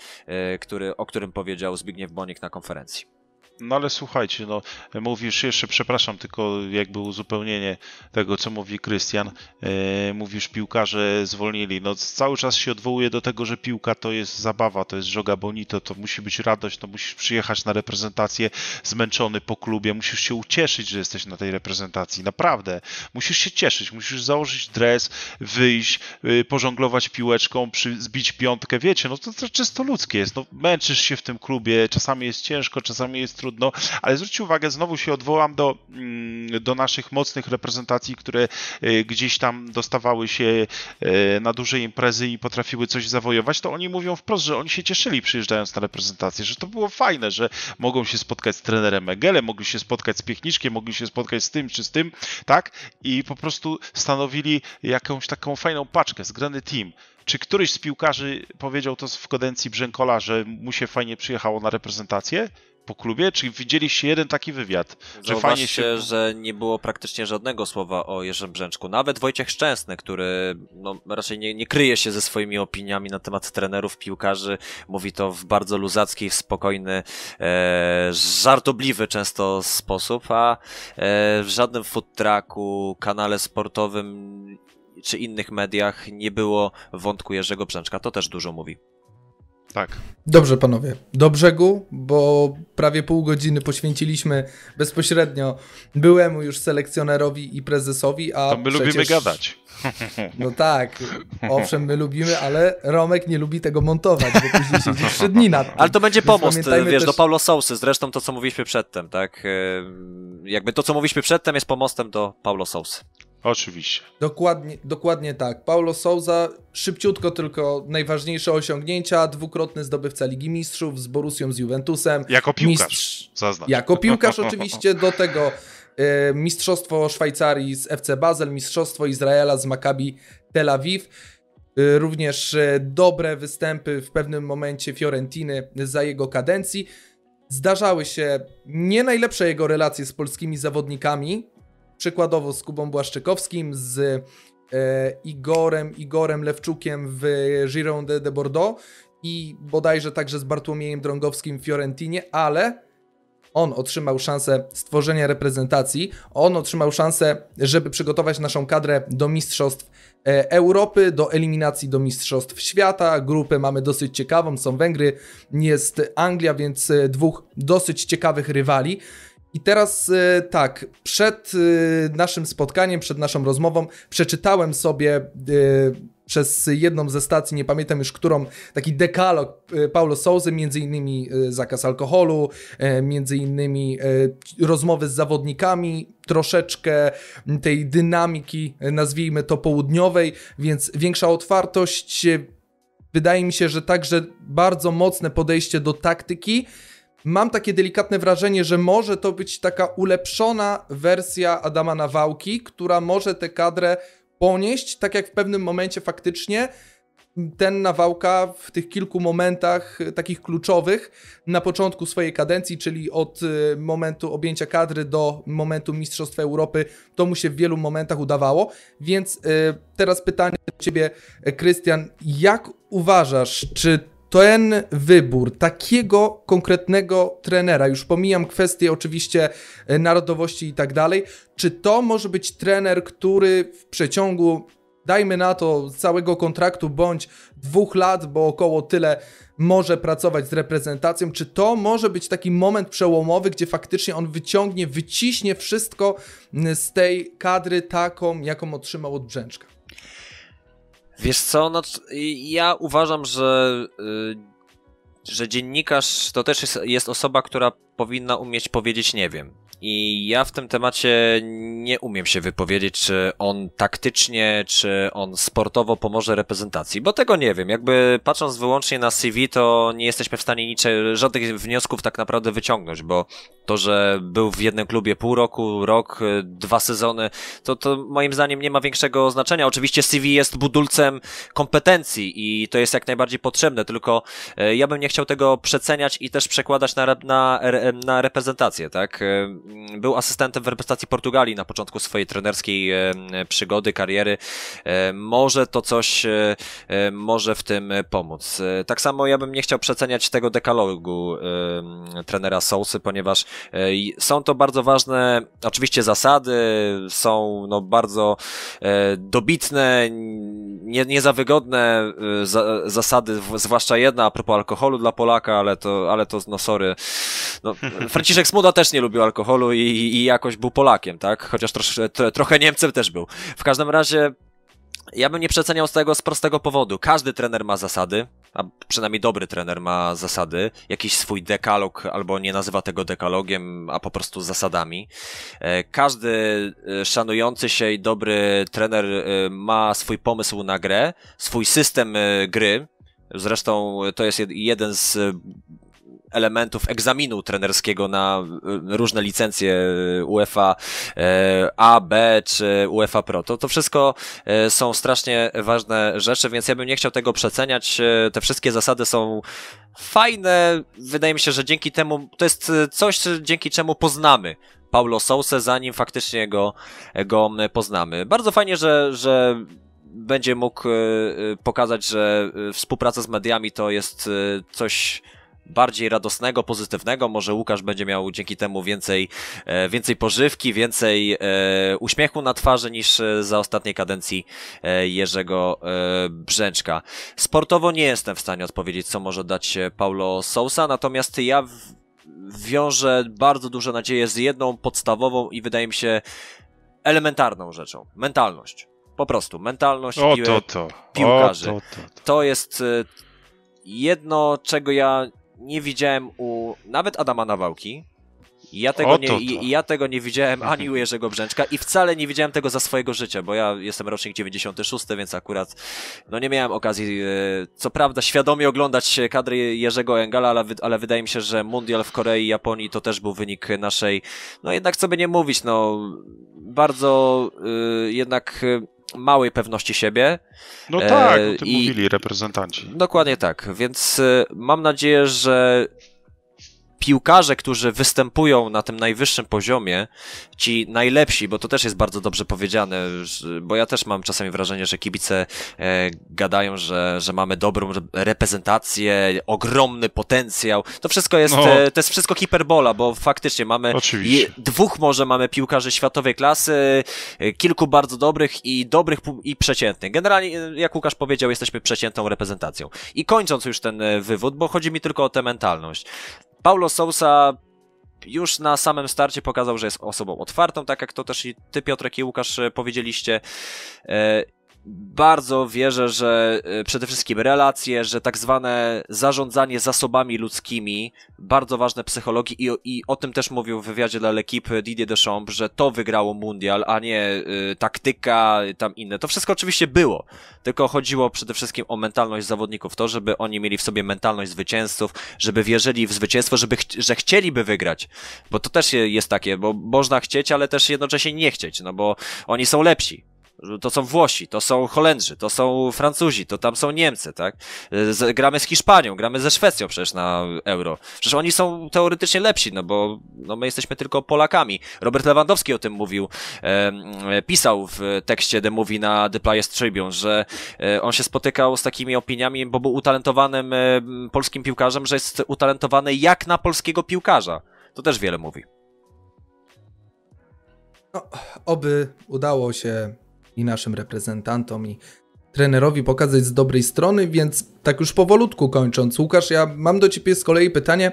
Speaker 3: który, o którym powiedział Zbigniew Bonik na konferencji.
Speaker 2: No ale słuchajcie, no mówisz jeszcze, przepraszam, tylko jakby uzupełnienie tego, co mówi Krystian. E, mówisz, piłkarze zwolnili. No cały czas się odwołuje do tego, że piłka to jest zabawa, to jest żoga bonito, to musi być radość, to musisz przyjechać na reprezentację zmęczony po klubie, musisz się ucieszyć, że jesteś na tej reprezentacji. Naprawdę. Musisz się cieszyć, musisz założyć dres, wyjść, y, pożonglować piłeczką, przy, zbić piątkę. Wiecie, no to, to czysto ludzkie jest. No, męczysz się w tym klubie, czasami jest ciężko, czasami jest trudno trudno, ale zwróćcie uwagę, znowu się odwołam do, mm, do naszych mocnych reprezentacji, które e, gdzieś tam dostawały się e, na duże imprezy i potrafiły coś zawojować, to oni mówią wprost, że oni się cieszyli przyjeżdżając na reprezentację, że to było fajne, że mogą się spotkać z trenerem Megelem, mogli się spotkać z Piechniczkiem, mogli się spotkać z tym czy z tym, tak? I po prostu stanowili jakąś taką fajną paczkę, zgrany team. Czy któryś z piłkarzy powiedział to w kadencji Brzękola, że mu się fajnie przyjechało na reprezentację? Po klubie? Czy widzieliście jeden taki wywiad?
Speaker 3: Że fajnie się... że nie było praktycznie żadnego słowa o Jerzym Brzęczku. Nawet Wojciech Szczęsny, który no, raczej nie, nie kryje się ze swoimi opiniami na temat trenerów, piłkarzy, mówi to w bardzo luzacki, spokojny, e, żartobliwy często sposób, a e, w żadnym food trucku, kanale sportowym czy innych mediach nie było wątku Jerzego Brzęczka. To też dużo mówi.
Speaker 2: Tak.
Speaker 1: Dobrze, panowie. Do brzegu, bo prawie pół godziny poświęciliśmy bezpośrednio byłemu już selekcjonerowi i prezesowi, a
Speaker 2: To my
Speaker 1: przecież...
Speaker 2: lubimy gadać.
Speaker 1: No tak, owszem, my lubimy, ale Romek nie lubi tego montować, bo później siedzi trzy dni nad tym.
Speaker 3: Ale to będzie pomost, wiesz, też... do Paulo Sousy, zresztą to, co mówiliśmy przedtem, tak? Jakby to, co mówiliśmy przedtem jest pomostem do Paulo Sousy.
Speaker 2: Oczywiście.
Speaker 1: Dokładnie, dokładnie tak. Paulo Souza, szybciutko tylko najważniejsze osiągnięcia, dwukrotny zdobywca Ligi Mistrzów z Borusią, z Juventusem.
Speaker 2: Jako piłkarz, Mistrz... zaznacz.
Speaker 1: Jako piłkarz oczywiście, do tego e, Mistrzostwo Szwajcarii z FC Basel, Mistrzostwo Izraela z Maccabi Tel Awiw. E, również e, dobre występy w pewnym momencie Fiorentiny za jego kadencji. Zdarzały się nie najlepsze jego relacje z polskimi zawodnikami, Przykładowo z Kubą Błaszczykowskim, z e, Igorem, Igorem Lewczukiem w Gironde de Bordeaux i bodajże także z Bartłomiejem Drągowskim w Fiorentinie, ale on otrzymał szansę stworzenia reprezentacji, on otrzymał szansę, żeby przygotować naszą kadrę do mistrzostw e, Europy, do eliminacji do mistrzostw świata. Grupę mamy dosyć ciekawą, są Węgry, jest Anglia, więc e, dwóch dosyć ciekawych rywali. I teraz y, tak, przed y, naszym spotkaniem, przed naszą rozmową, przeczytałem sobie y, przez jedną ze stacji, nie pamiętam już którą, taki dekalog Paulo Souzy, między innymi zakaz alkoholu, między innymi rozmowy z zawodnikami, troszeczkę tej dynamiki, nazwijmy to południowej, więc większa otwartość. Wydaje mi się, że także bardzo mocne podejście do taktyki mam takie delikatne wrażenie, że może to być taka ulepszona wersja Adama Nawałki, która może tę kadrę ponieść, tak jak w pewnym momencie faktycznie ten Nawałka w tych kilku momentach takich kluczowych na początku swojej kadencji, czyli od y, momentu objęcia kadry do momentu Mistrzostwa Europy, to mu się w wielu momentach udawało. Więc y, teraz pytanie do Ciebie, Krystian, jak uważasz, czy ten wybór takiego konkretnego trenera, już pomijam kwestie oczywiście e, narodowości i tak dalej, czy to może być trener, który w przeciągu, dajmy na to, całego kontraktu bądź dwóch lat, bo około tyle może pracować z reprezentacją, czy to może być taki moment przełomowy, gdzie faktycznie on wyciągnie, wyciśnie wszystko z tej kadry taką, jaką otrzymał od Brzęczka?
Speaker 3: Wiesz co, no, ja uważam, że, y, że dziennikarz to też jest, jest osoba, która powinna umieć powiedzieć nie wiem. I ja w tym temacie nie umiem się wypowiedzieć, czy on taktycznie, czy on sportowo pomoże reprezentacji, bo tego nie wiem. Jakby patrząc wyłącznie na CV, to nie jesteśmy w stanie niczego, żadnych wniosków tak naprawdę wyciągnąć, bo to, że był w jednym klubie pół roku, rok, dwa sezony, to, to moim zdaniem nie ma większego znaczenia. Oczywiście CV jest budulcem kompetencji i to jest jak najbardziej potrzebne, tylko e, ja bym nie chciał tego przeceniać i też przekładać na, na, na reprezentację, tak? E, był asystentem w reprezentacji Portugalii na początku swojej trenerskiej e, przygody, kariery. Może to coś może w tym pomóc. Tak samo ja bym nie chciał przeceniać tego dekalogu trenera Sousy, ponieważ są to bardzo ważne, oczywiście zasady, są no bardzo dobitne, nie, nie za wygodne zasady, zwłaszcza jedna a propos alkoholu dla Polaka, ale to, ale to no sorry. No, Franciszek Smuda też nie lubił alkoholu i, i jakoś był Polakiem, tak? Chociaż trosz, trochę Niemcem też był. W każdym razie ja bym nie przeceniał z tego z prostego powodu. Każdy trener ma zasady, a przynajmniej dobry trener ma zasady, jakiś swój dekalog, albo nie nazywa tego dekalogiem, a po prostu zasadami. E, każdy e, szanujący się i dobry trener e, ma swój pomysł na grę, swój system gry. Zresztą to jest jeden z elementów egzaminu trenerskiego na y, różne licencje y, UEFA y, A, B czy UEFA Pro. To, to wszystko są strasznie ważne rzeczy, więc ja bym nie chciał tego przeceniać. Te wszystkie zasady są fajne. Wydaje mi się, że dzięki temu to jest coś, dzięki czemu poznamy Paulo Sousa, zanim faktycznie go, go poznamy. Bardzo fajnie, że, że będzie mógł pokazać, że współpraca z mediami to jest coś bardziej radosnego, pozytywnego. Może Łukasz będzie miał dzięki temu więcej, e, więcej pożywki, więcej e, uśmiechu na twarzy niż e, za ostatniej kadencji Jerzego Brzęczka. Sportowo nie jestem w stanie odpowiedzieć, co może dać Paulo Sousa, natomiast ja wiążę bardzo duże nadzieje z jedną podstawową i wydaje mi się elementarną rzeczą. Mentalność. Po prostu. Mentalność
Speaker 2: o, to, to.
Speaker 3: piłkarzy.
Speaker 2: O, to, to,
Speaker 3: to. to jest jedno, czego ja nie widziałem u nawet Adama Nawałki. Ja tego, nie, ja tego nie widziałem ani u Jerzego Brzęczka i wcale nie widziałem tego za swojego życia, bo ja jestem rocznik 96, więc akurat no nie miałem okazji, e, co prawda świadomie oglądać kadry Jerzego Engala, ale, ale wydaje mi się, że mundial w Korei i Japonii to też był wynik naszej, no jednak co by nie mówić, no bardzo y, jednak małej pewności siebie.
Speaker 2: No tak, o tym I, mówili reprezentanci.
Speaker 3: Dokładnie tak, więc e, mam nadzieję, że piłkarze, którzy występują na tym najwyższym poziomie, ci najlepsi, bo to też jest bardzo dobrze powiedziane, bo ja też mam czasami wrażenie, że kibice e, gadają, że, że mamy dobrą reprezentację, ogromny potencjał. To wszystko jest, no. e, to jest wszystko hiperbola, bo faktycznie mamy je, dwóch może mamy piłkarzy światowej klasy, e, kilku bardzo dobrych i dobrych i przeciętnych. Generalnie, e, jak Łukasz powiedział, jesteśmy przeciętną reprezentacją. I kończąc już ten e, wywód, bo chodzi mi tylko o tę mentalność. Paulo Sousa już na samym starcie pokazał, że jest osobą otwartą, tak jak to też i ty, Piotrek i Łukasz e, powiedzieliście. Bardzo wierzę, że e, przede wszystkim relacje, że tak zwane zarządzanie zasobami ludzkimi, bardzo ważne psychologii i, i o tym też mówił w wywiadzie dla L'Equipe Didier Deschamps, że to wygrało mundial, a nie y, taktyka, tam inne. To wszystko oczywiście było, tylko chodziło przede wszystkim o mentalność zawodników, to, żeby oni mieli w sobie mentalność zwycięzców, żeby wierzyli w zwycięstwo, żeby ch że chcieliby wygrać, bo to też jest takie, bo można chcieć, ale też jednocześnie nie chcieć, no bo oni są lepsi, to są Włosi, to są Holendrzy, to są Francuzi, to tam są Niemcy, tak? Z, gramy z Hiszpanią, gramy ze Szwecją przecież na Euro. Przecież oni są teoretycznie lepsi, no bo no my jesteśmy tylko Polakami. Robert Lewandowski o tym mówił, e, pisał w tekście The Movie na The Players Tribune, że e, on się spotykał z takimi opiniami, bo był utalentowanym e, polskim piłkarzem, że jest utalentowany jak na polskiego piłkarza. To też wiele mówi.
Speaker 1: No, oby udało się i naszym reprezentantom i trenerowi pokazać z dobrej strony, więc tak już powolutku kończąc, Łukasz, ja mam do Ciebie z kolei pytanie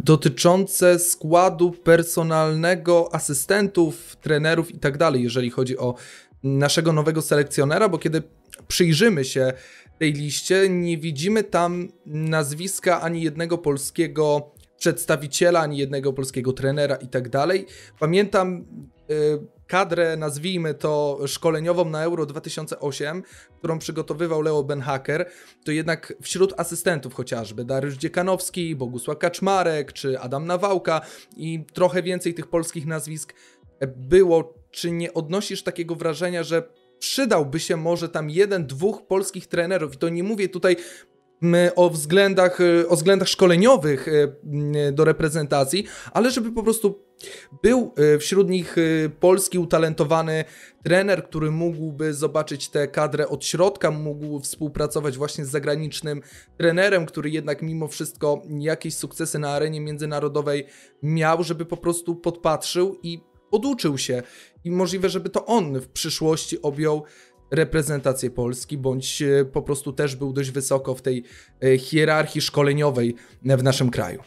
Speaker 1: dotyczące składu personalnego, asystentów, trenerów i tak dalej, jeżeli chodzi o naszego nowego selekcjonera, bo kiedy przyjrzymy się tej liście, nie widzimy tam nazwiska ani jednego polskiego przedstawiciela, ani jednego polskiego trenera i tak dalej. Pamiętam yy, kadrę, nazwijmy to szkoleniową na Euro 2008, którą przygotowywał Leo Benhaker, to jednak wśród asystentów chociażby Dariusz Dziekanowski, Bogusław Kaczmarek czy Adam Nawałka i trochę więcej tych polskich nazwisk było. Czy nie odnosisz takiego wrażenia, że przydałby się może tam jeden, dwóch polskich trenerów? I to nie mówię tutaj o względach, o względach szkoleniowych e, do reprezentacji, ale żeby po prostu był e, wśród nich e, polski utalentowany trener, który mógłby zobaczyć tę kadrę od środka, mógł współpracować właśnie z zagranicznym trenerem, który jednak mimo wszystko jakieś sukcesy na arenie międzynarodowej miał, żeby po prostu podpatrzył i poduczył się. I możliwe, żeby to on w przyszłości objął reprezentację Polski, bądź e, po prostu też był dość wysoko w tej hierarchii szkoleniowej w naszym kraju.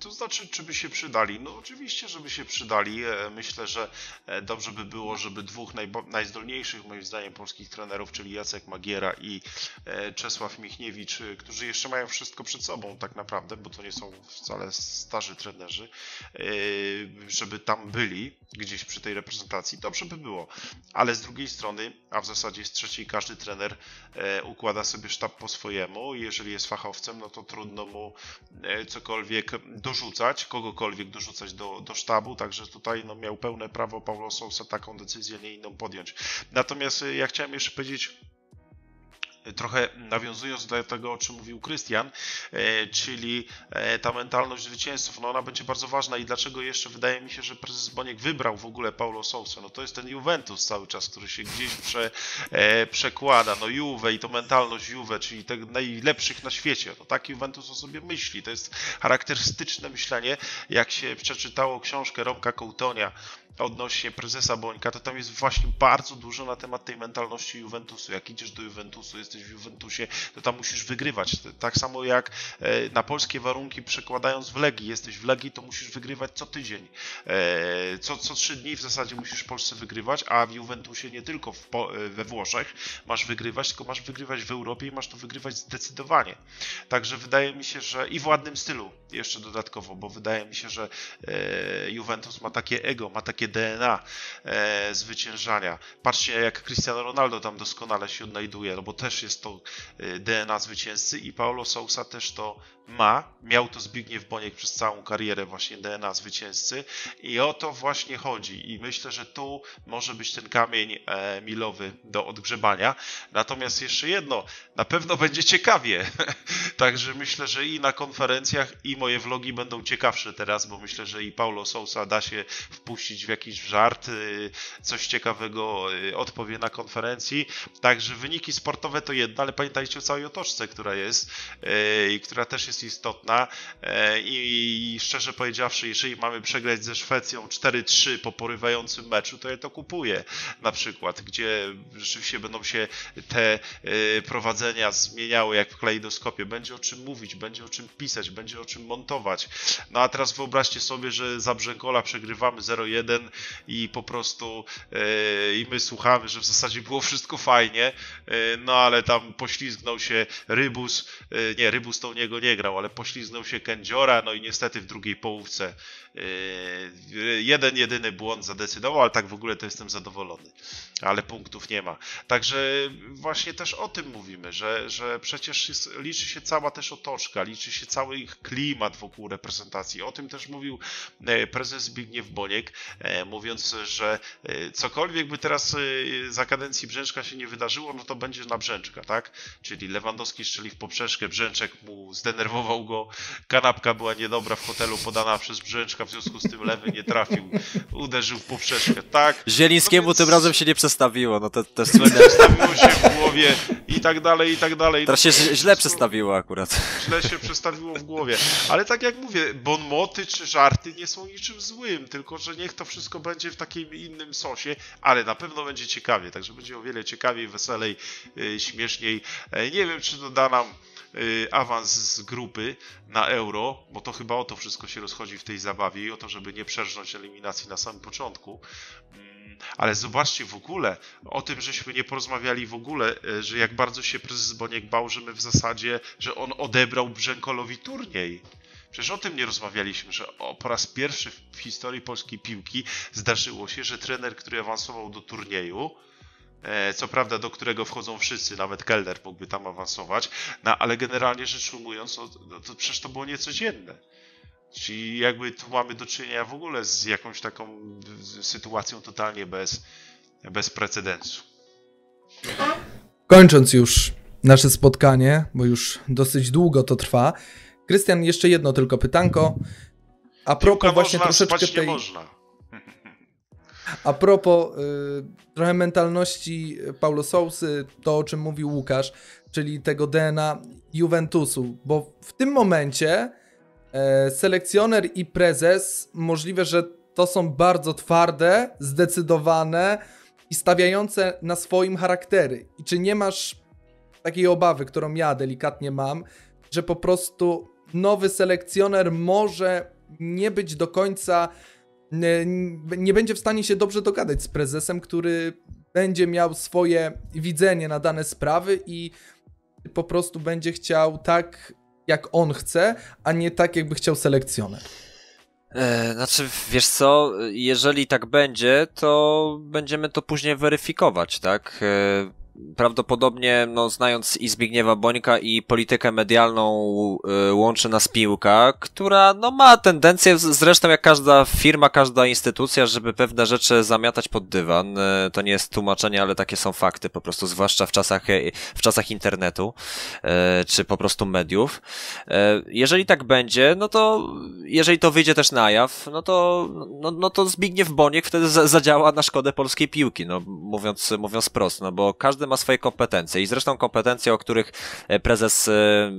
Speaker 2: To znaczy, czy by się przydali? No oczywiście, żeby się przydali. E, myślę, że e, dobrze by było, żeby dwóch najzdolniejszych, moim zdaniem, polskich trenerów, czyli Jacek Magiera i e, Czesław Michniewicz, którzy jeszcze mają wszystko przed sobą tak naprawdę, bo to nie są wcale starzy trenerzy, żeby tam byli gdzieś przy tej reprezentacji. Dobrze by było. Ale z drugiej strony, a w zasadzie z trzeciej, każdy trener układa sobie sztab po swojemu. Jeżeli jest fachowcem, no to trudno mu cokolwiek dorzucać, kogokolwiek dorzucać do, do sztabu, także tutaj no, miał pełne prawo Paulo Sousa taką decyzję, nie inną podjąć. Natomiast ja chciałem jeszcze powiedzieć trochę nawiązując do tego, o czym mówił Krystian, e, czyli e, ta mentalność zwycięzców, no ona będzie bardzo ważna i dlaczego jeszcze wydaje mi się, że prezes Boniek wybrał w ogóle Paulo Sousa, no to jest ten Juventus cały czas, który się gdzieś prze, e, przekłada, no Juve i to mentalność Juve, czyli tych najlepszych na świecie, no tak Juventus o sobie myśli, to jest charakterystyczne myślenie, jak się przeczytało książkę Romka Kołtonia, odnośnie prezesa Bońka, to tam jest właśnie bardzo dużo na temat tej mentalności Juventusu. Jak idziesz do Juventusu, jesteś w Juventusie, to tam musisz wygrywać. Tak samo jak e, na polskie warunki przekładając w Legii, jesteś w Legii, to musisz wygrywać co tydzień. E, co, co trzy dni w zasadzie musisz w Polsce wygrywać, a w Juventusie nie tylko w, e, we Włoszech masz wygrywać, tylko masz wygrywać w Europie i masz to wygrywać zdecydowanie. Także wydaje mi się, że i w ładnym stylu jeszcze dodatkowo, bo wydaje mi się, że Juventus ma takie ego, ma takie DNA zwyciężania. Patrzcie, jak Cristiano Ronaldo tam doskonale się odnajduje, no bo też jest to e, DNA zwycięzcy i Paulo Sousa też to ma. Miał to Zbigniew Boniek przez całą karierę właśnie DNA zwycięzcy i o to właśnie chodzi i myślę, że tu może być ten kamień e, milowy do odgrzebania. Natomiast jeszcze jedno, na pewno będzie ciekawie. Także myślę, że i na konferencjach i moje vlogi będą ciekawsze teraz, bo myślę, że i Paulo Sousa da się wpuścić w jakiś żart, y, coś ciekawego odpowie na konferencji. Także wyniki sportowe to jedno, ale pamiętajcie o całej otoczce, która jest y, i która też jest istotna. I szczerze powiedziawszy, jeżeli mamy przegrać ze Szwecją 4-3 po porywającym meczu, to ja to kupuję na przykład, gdzie rzeczywiście będą się te prowadzenia zmieniały jak w kalejdoskopie. Będzie o czym mówić, będzie o czym pisać, będzie o czym montować. No a teraz wyobraźcie sobie, że za Brzękola przegrywamy 0-1 i po prostu e, i my słuchamy, że w zasadzie było wszystko fajnie, e, no ale tam poślizgnął się Rybus, e, nie, Rybus to u niego nie grał, ale poślizgnął się Kędziora, no i niestety w drugiej połówce jeden jedyny błąd zadecydował, ale tak w ogóle to jestem zadowolony. Ale punktów nie ma. Także właśnie też o tym mówimy, że, że przecież jest, liczy się cała też otoczka, liczy się cały ich klimat wokół reprezentacji. O tym też mówił prezes Zbigniew Boniek, mówiąc, że e, cokolwiek by teraz e, za kadencji Brzęczka się nie wydarzyło, no to będzie na Brzęczka, tak? Czyli Lewandowski strzeli w poprzeczkę, Brzęczek mu zdenerwował go, kanapka była niedobra w hotelu podana przez Brzęczka, w związku z tym lewy nie trafił, uderzył w poprzeczkę, tak?
Speaker 3: Zielińskiemu no więc... tym razem się nie przestawiło, no to też
Speaker 2: słynne. Przestawiło się w głowie i tak dalej, i tak dalej.
Speaker 3: Teraz się źle przestawiło akurat.
Speaker 2: Źle się przestawiło w głowie. Ale tak jak mówię, bonmoty czy żarty nie są niczym złym, tylko że niech to wszystko będzie w takim innym sosie, ale na pewno będzie ciekawie, także będzie o wiele ciekawiej, weselej, yy, śmieszniej. Yy, nie wiem, czy doda nam awans z grupy na euro, bo to chyba o to wszystko się rozchodzi w tej zabawie i o to, żeby nie przerżnąć eliminacji na samym początku. Mm, ale zobaczcie w ogóle, o tym żeśmy nie porozmawiali w ogóle, y, że jak bardzo się prezes Boniek bał, że my w zasadzie, że on odebrał Brzękolowi turniej. Przecież o tym nie rozmawialiśmy, że o, po raz pierwszy w historii polskiej piłki zdarzyło się, że trener, który awansował do turnieju, co prawda do którego wchodzą wszyscy, nawet Kelder mógłby tam awansować, no, ale generalnie rzecz ujmując, to, no, to przecież to było niecodzienne. Czyli jakby tu mamy do czynienia w ogóle z jakąś taką sytuacją totalnie bez, bez precedensu.
Speaker 1: Kończąc już nasze spotkanie, bo już dosyć długo to trwa, Krystian, jeszcze jedno tylko pytanko. A propos właśnie troszeczkę tej...
Speaker 2: można.
Speaker 1: A propos y, trochę mentalności Paulo Sousy, to o czym mówił Łukasz, czyli tego DNA Juventusu, bo w tym momencie e, selekcjoner i prezes możliwe, że to są bardzo twarde, zdecydowane i stawiające na swoim charaktery. I czy nie masz takiej obawy, którą ja delikatnie mam, że po prostu nowy selekcjoner może nie być do końca, nie, będzie w stanie się dobrze dogadać z prezesem, który będzie miał swoje widzenie na dane sprawy i po prostu będzie chciał tak, jak on chce, a nie tak, jakby chciał selekcjoner.
Speaker 3: E, znaczy, wiesz co, jeżeli tak będzie, to będziemy to później weryfikować, tak? E, prawdopodobnie, no, znając i Zbigniewa Bońka i politykę medialną y, łączy nas piłka, która, no, ma tendencję, zresztą jak każda firma, każda instytucja, żeby pewne rzeczy zamiatać pod dywan. Y, to nie jest tłumaczenie, ale takie są fakty, po prostu, zwłaszcza w czasach, y, w czasach internetu, y, czy po prostu mediów. Jeżeli tak będzie, no to, jeżeli to wyjdzie też na jaw, no to, no, no to Zbigniew Boniek wtedy zadziała na szkodę polskiej piłki, no, mówiąc, mówiąc prosto, no, bo każdy ma swoje kompetencje i zresztą kompetencje, o których e, prezes e,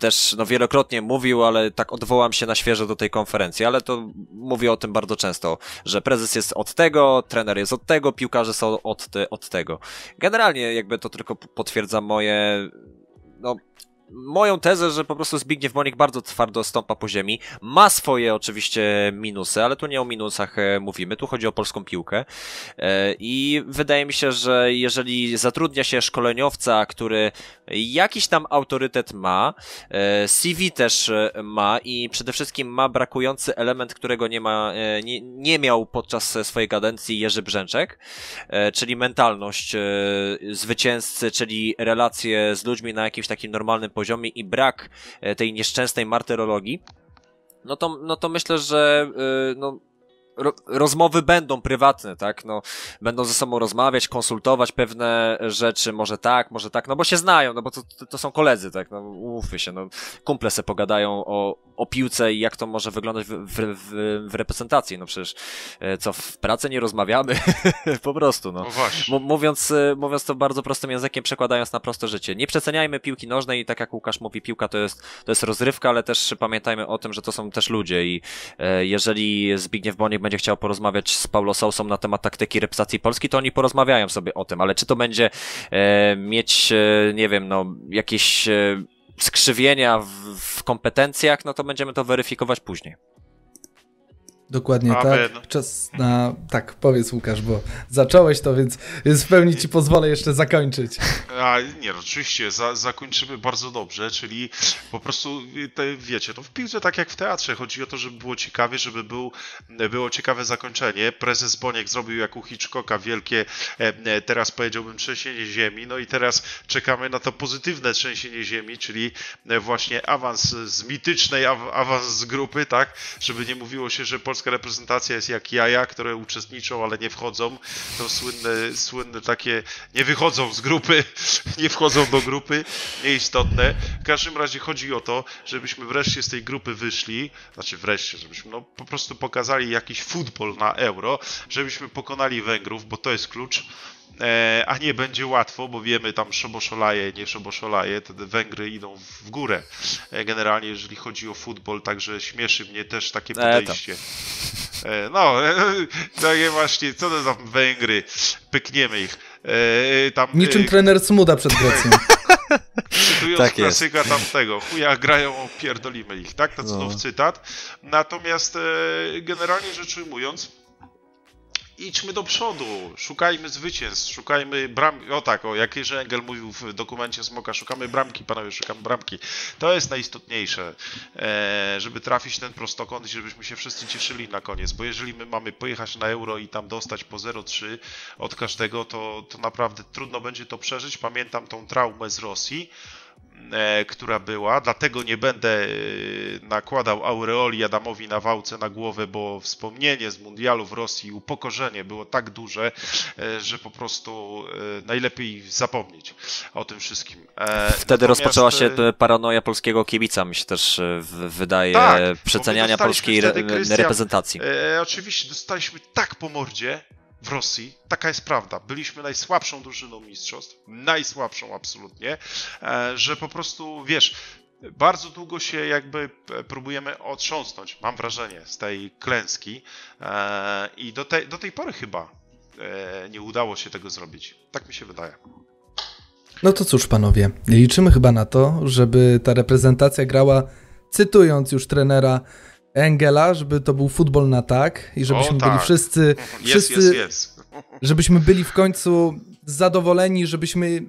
Speaker 3: też no, wielokrotnie mówił, ale tak odwołam się na świeżo do tej konferencji, ale to mówię o tym bardzo często, że prezes jest od tego, trener jest od tego, piłkarze są od, od tego. Generalnie jakby to tylko potwierdza moje no, moją tezę, że po prostu Zbigniew Monik bardzo twardo stąpa po ziemi. Ma swoje oczywiście minusy, ale tu nie o minusach e, mówimy, tu chodzi o polską piłkę. E, I wydaje mi się, że jeżeli zatrudnia się szkoleniowca, który jakiś tam autorytet ma, e, CV też ma i przede wszystkim ma brakujący element, którego nie ma, nie, nie miał podczas swojej kadencji Jerzy Brzęczek, czyli mentalność zwycięzcy, czyli relacje z ludźmi na jakimś takim normalnym poziomie i brak e, tej nieszczęsnej martyrologii, no to, no to myślę, że e, no, ro, rozmowy będą prywatne, tak? No, będą ze sobą rozmawiać, konsultować pewne rzeczy, może tak, może tak, no bo się znają, no bo to, to, to są koledzy, tak? No, umówmy się, no, kumple se pogadają o, o piłce i jak to może wyglądać w, w, w, w reprezentacji, no przecież e, co, w pracy nie rozmawiamy, po prostu, no. no mówiąc, e, mówiąc to bardzo prostym językiem, przekładając na proste życie. Nie przeceniajmy piłki nożnej i tak jak Łukasz mówi, piłka to jest, to jest rozrywka, ale też pamiętajmy o tym, że to są też ludzie i e, jeżeli Zbigniew Boniek będzie chciał porozmawiać z Paulo Sousą na temat taktyki reprezentacji Polski, to oni porozmawiają sobie o tym, ale czy to będzie e, mieć, e, nie wiem, no, jakieś e, skrzywienia w, w kompetencjach, no to będziemy to weryfikować później.
Speaker 1: Dokładnie Amen. tak. Czas na. Tak, powiedz Łukasz, bo zacząłeś to, więc, w pełni ci pozwolę jeszcze zakończyć.
Speaker 2: A, nie, no, oczywiście, za, zakończymy bardzo dobrze, czyli po prostu, te, wiecie, to w piłce tak jak w teatrze, chodzi o to, żeby było ciekawie, żeby był, było ciekawe zakończenie. Prezes Boniek zrobił jak u Hitchcocka wielkie, e, e, teraz powiedziałbym, trzęsienie ziemi, no i teraz czekamy na to pozytywne trzęsienie ziemi, czyli e, właśnie awans z mitycznej, awans z grupy, tak, żeby nie mówiło się, że Polska polska reprezentacja jest jak jaja, które uczestniczą, ale nie wchodzą. To słynne, słynne takie, nie wychodzą z grupy, nie wchodzą do grupy, nieistotne. W każdym razie chodzi o to, żebyśmy wreszcie z tej grupy wyszli, znaczy wreszcie, żebyśmy no, po prostu pokazali jakiś futbol na euro, żebyśmy pokonali Węgrów, bo to jest klucz a nie będzie łatwo, bo wiemy tam szoboszolaje, nie szoboszolaje, te Węgry idą w górę. E, generalnie, jeżeli chodzi o futbol, także śmieszy mnie też takie e, podejście. E, no, takie właśnie, co to za Węgry, pykniemy ich.
Speaker 1: Tam, Niczym trener Smuda przed Grecją.
Speaker 2: Cytując tak klasyka jest. tamtego, chuja grają, pierdolimy ich, tak? To cudowny no. cytat. Natomiast generalnie rzecz ujmując, idźmy do przodu, szukajmy zwycięstw, szukajmy bramki. O tak, o jak Jerzy Engel mówił w dokumencie Smoka, szukamy bramki, panowie, szukamy bramki. To jest najistotniejsze, e, żeby trafić ten prostokąt i żebyśmy się wszyscy cieszyli na koniec, bo jeżeli my mamy pojechać na euro i tam dostać po 0,3 od każdego, to, to naprawdę trudno będzie to przeżyć. Pamiętam tą traumę z Rosji, która była, dlatego nie będę e, nakładał aureoli Adamowi na wałce na głowę, bo wspomnienie z mundialu w Rosji, upokorzenie było tak duże, e, że po prostu najlepiej zapomnieć o tym wszystkim.
Speaker 3: Wtedy Natomiast... rozpoczęła się paranoja polskiego kibica, mi się też wydaje, tak, przeceniania polskiej re reprezentacji.
Speaker 2: E, oczywiście, dostaliśmy tak po mordzie, w Rosji. Taka jest prawda. Byliśmy najsłabszą drużyną mistrzostw, najsłabszą absolutnie, e, że po prostu, wiesz, bardzo długo się jakby próbujemy otrząsnąć, mam wrażenie, z tej klęski e, i do tej, do tej pory chyba e, nie udało się tego zrobić. Tak mi się wydaje.
Speaker 1: No to cóż, panowie, liczymy chyba na to, żeby ta reprezentacja grała cytując już trenera Engela, żeby to był futbol na tak i żebyśmy
Speaker 2: O,
Speaker 1: byli
Speaker 2: tak.
Speaker 1: wszyscy,
Speaker 2: Jest,
Speaker 1: wszyscy
Speaker 2: jest, jest.
Speaker 1: żebyśmy byli w końcu zadowoleni, żebyśmy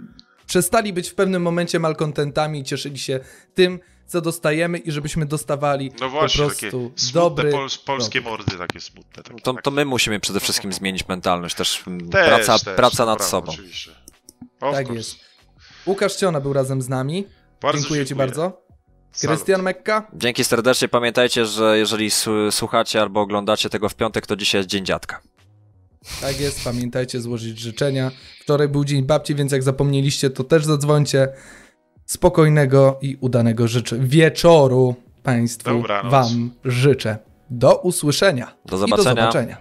Speaker 1: przestali być w pewnym momencie malkontentami i cieszyli się tym, co dostajemy i żebyśmy dostawali
Speaker 2: No właśnie,
Speaker 1: po prostu dobry...
Speaker 2: pols polskie mordy, takie smutne. Takie,
Speaker 3: To,
Speaker 2: takie.
Speaker 3: to my musimy przede wszystkim zmienić mentalność, też, mm,
Speaker 2: Też,
Speaker 3: praca,
Speaker 2: też,
Speaker 3: praca nad
Speaker 2: prawda,
Speaker 3: sobą.
Speaker 1: Tak
Speaker 2: course.
Speaker 1: jest. Łukasz Ciona był razem z nami.
Speaker 2: Bardzo
Speaker 1: dziękuję Ci
Speaker 2: dziękuję.
Speaker 1: bardzo. Krystian Mekka.
Speaker 3: Dzięki serdecznie. Pamiętajcie, że jeżeli słuchacie albo oglądacie tego w piątek, to dzisiaj jest Dzień Dziadka.
Speaker 1: Tak jest, pamiętajcie złożyć życzenia. Wczoraj był Dzień Babci, więc jak zapomnieliście, to też zadzwońcie. Spokojnego i udanego życzę. wieczoru Państwu
Speaker 2: Dobranoc.
Speaker 1: Wam życzę. Do usłyszenia.
Speaker 3: Do
Speaker 1: I
Speaker 3: zobaczenia.
Speaker 1: do zobaczenia.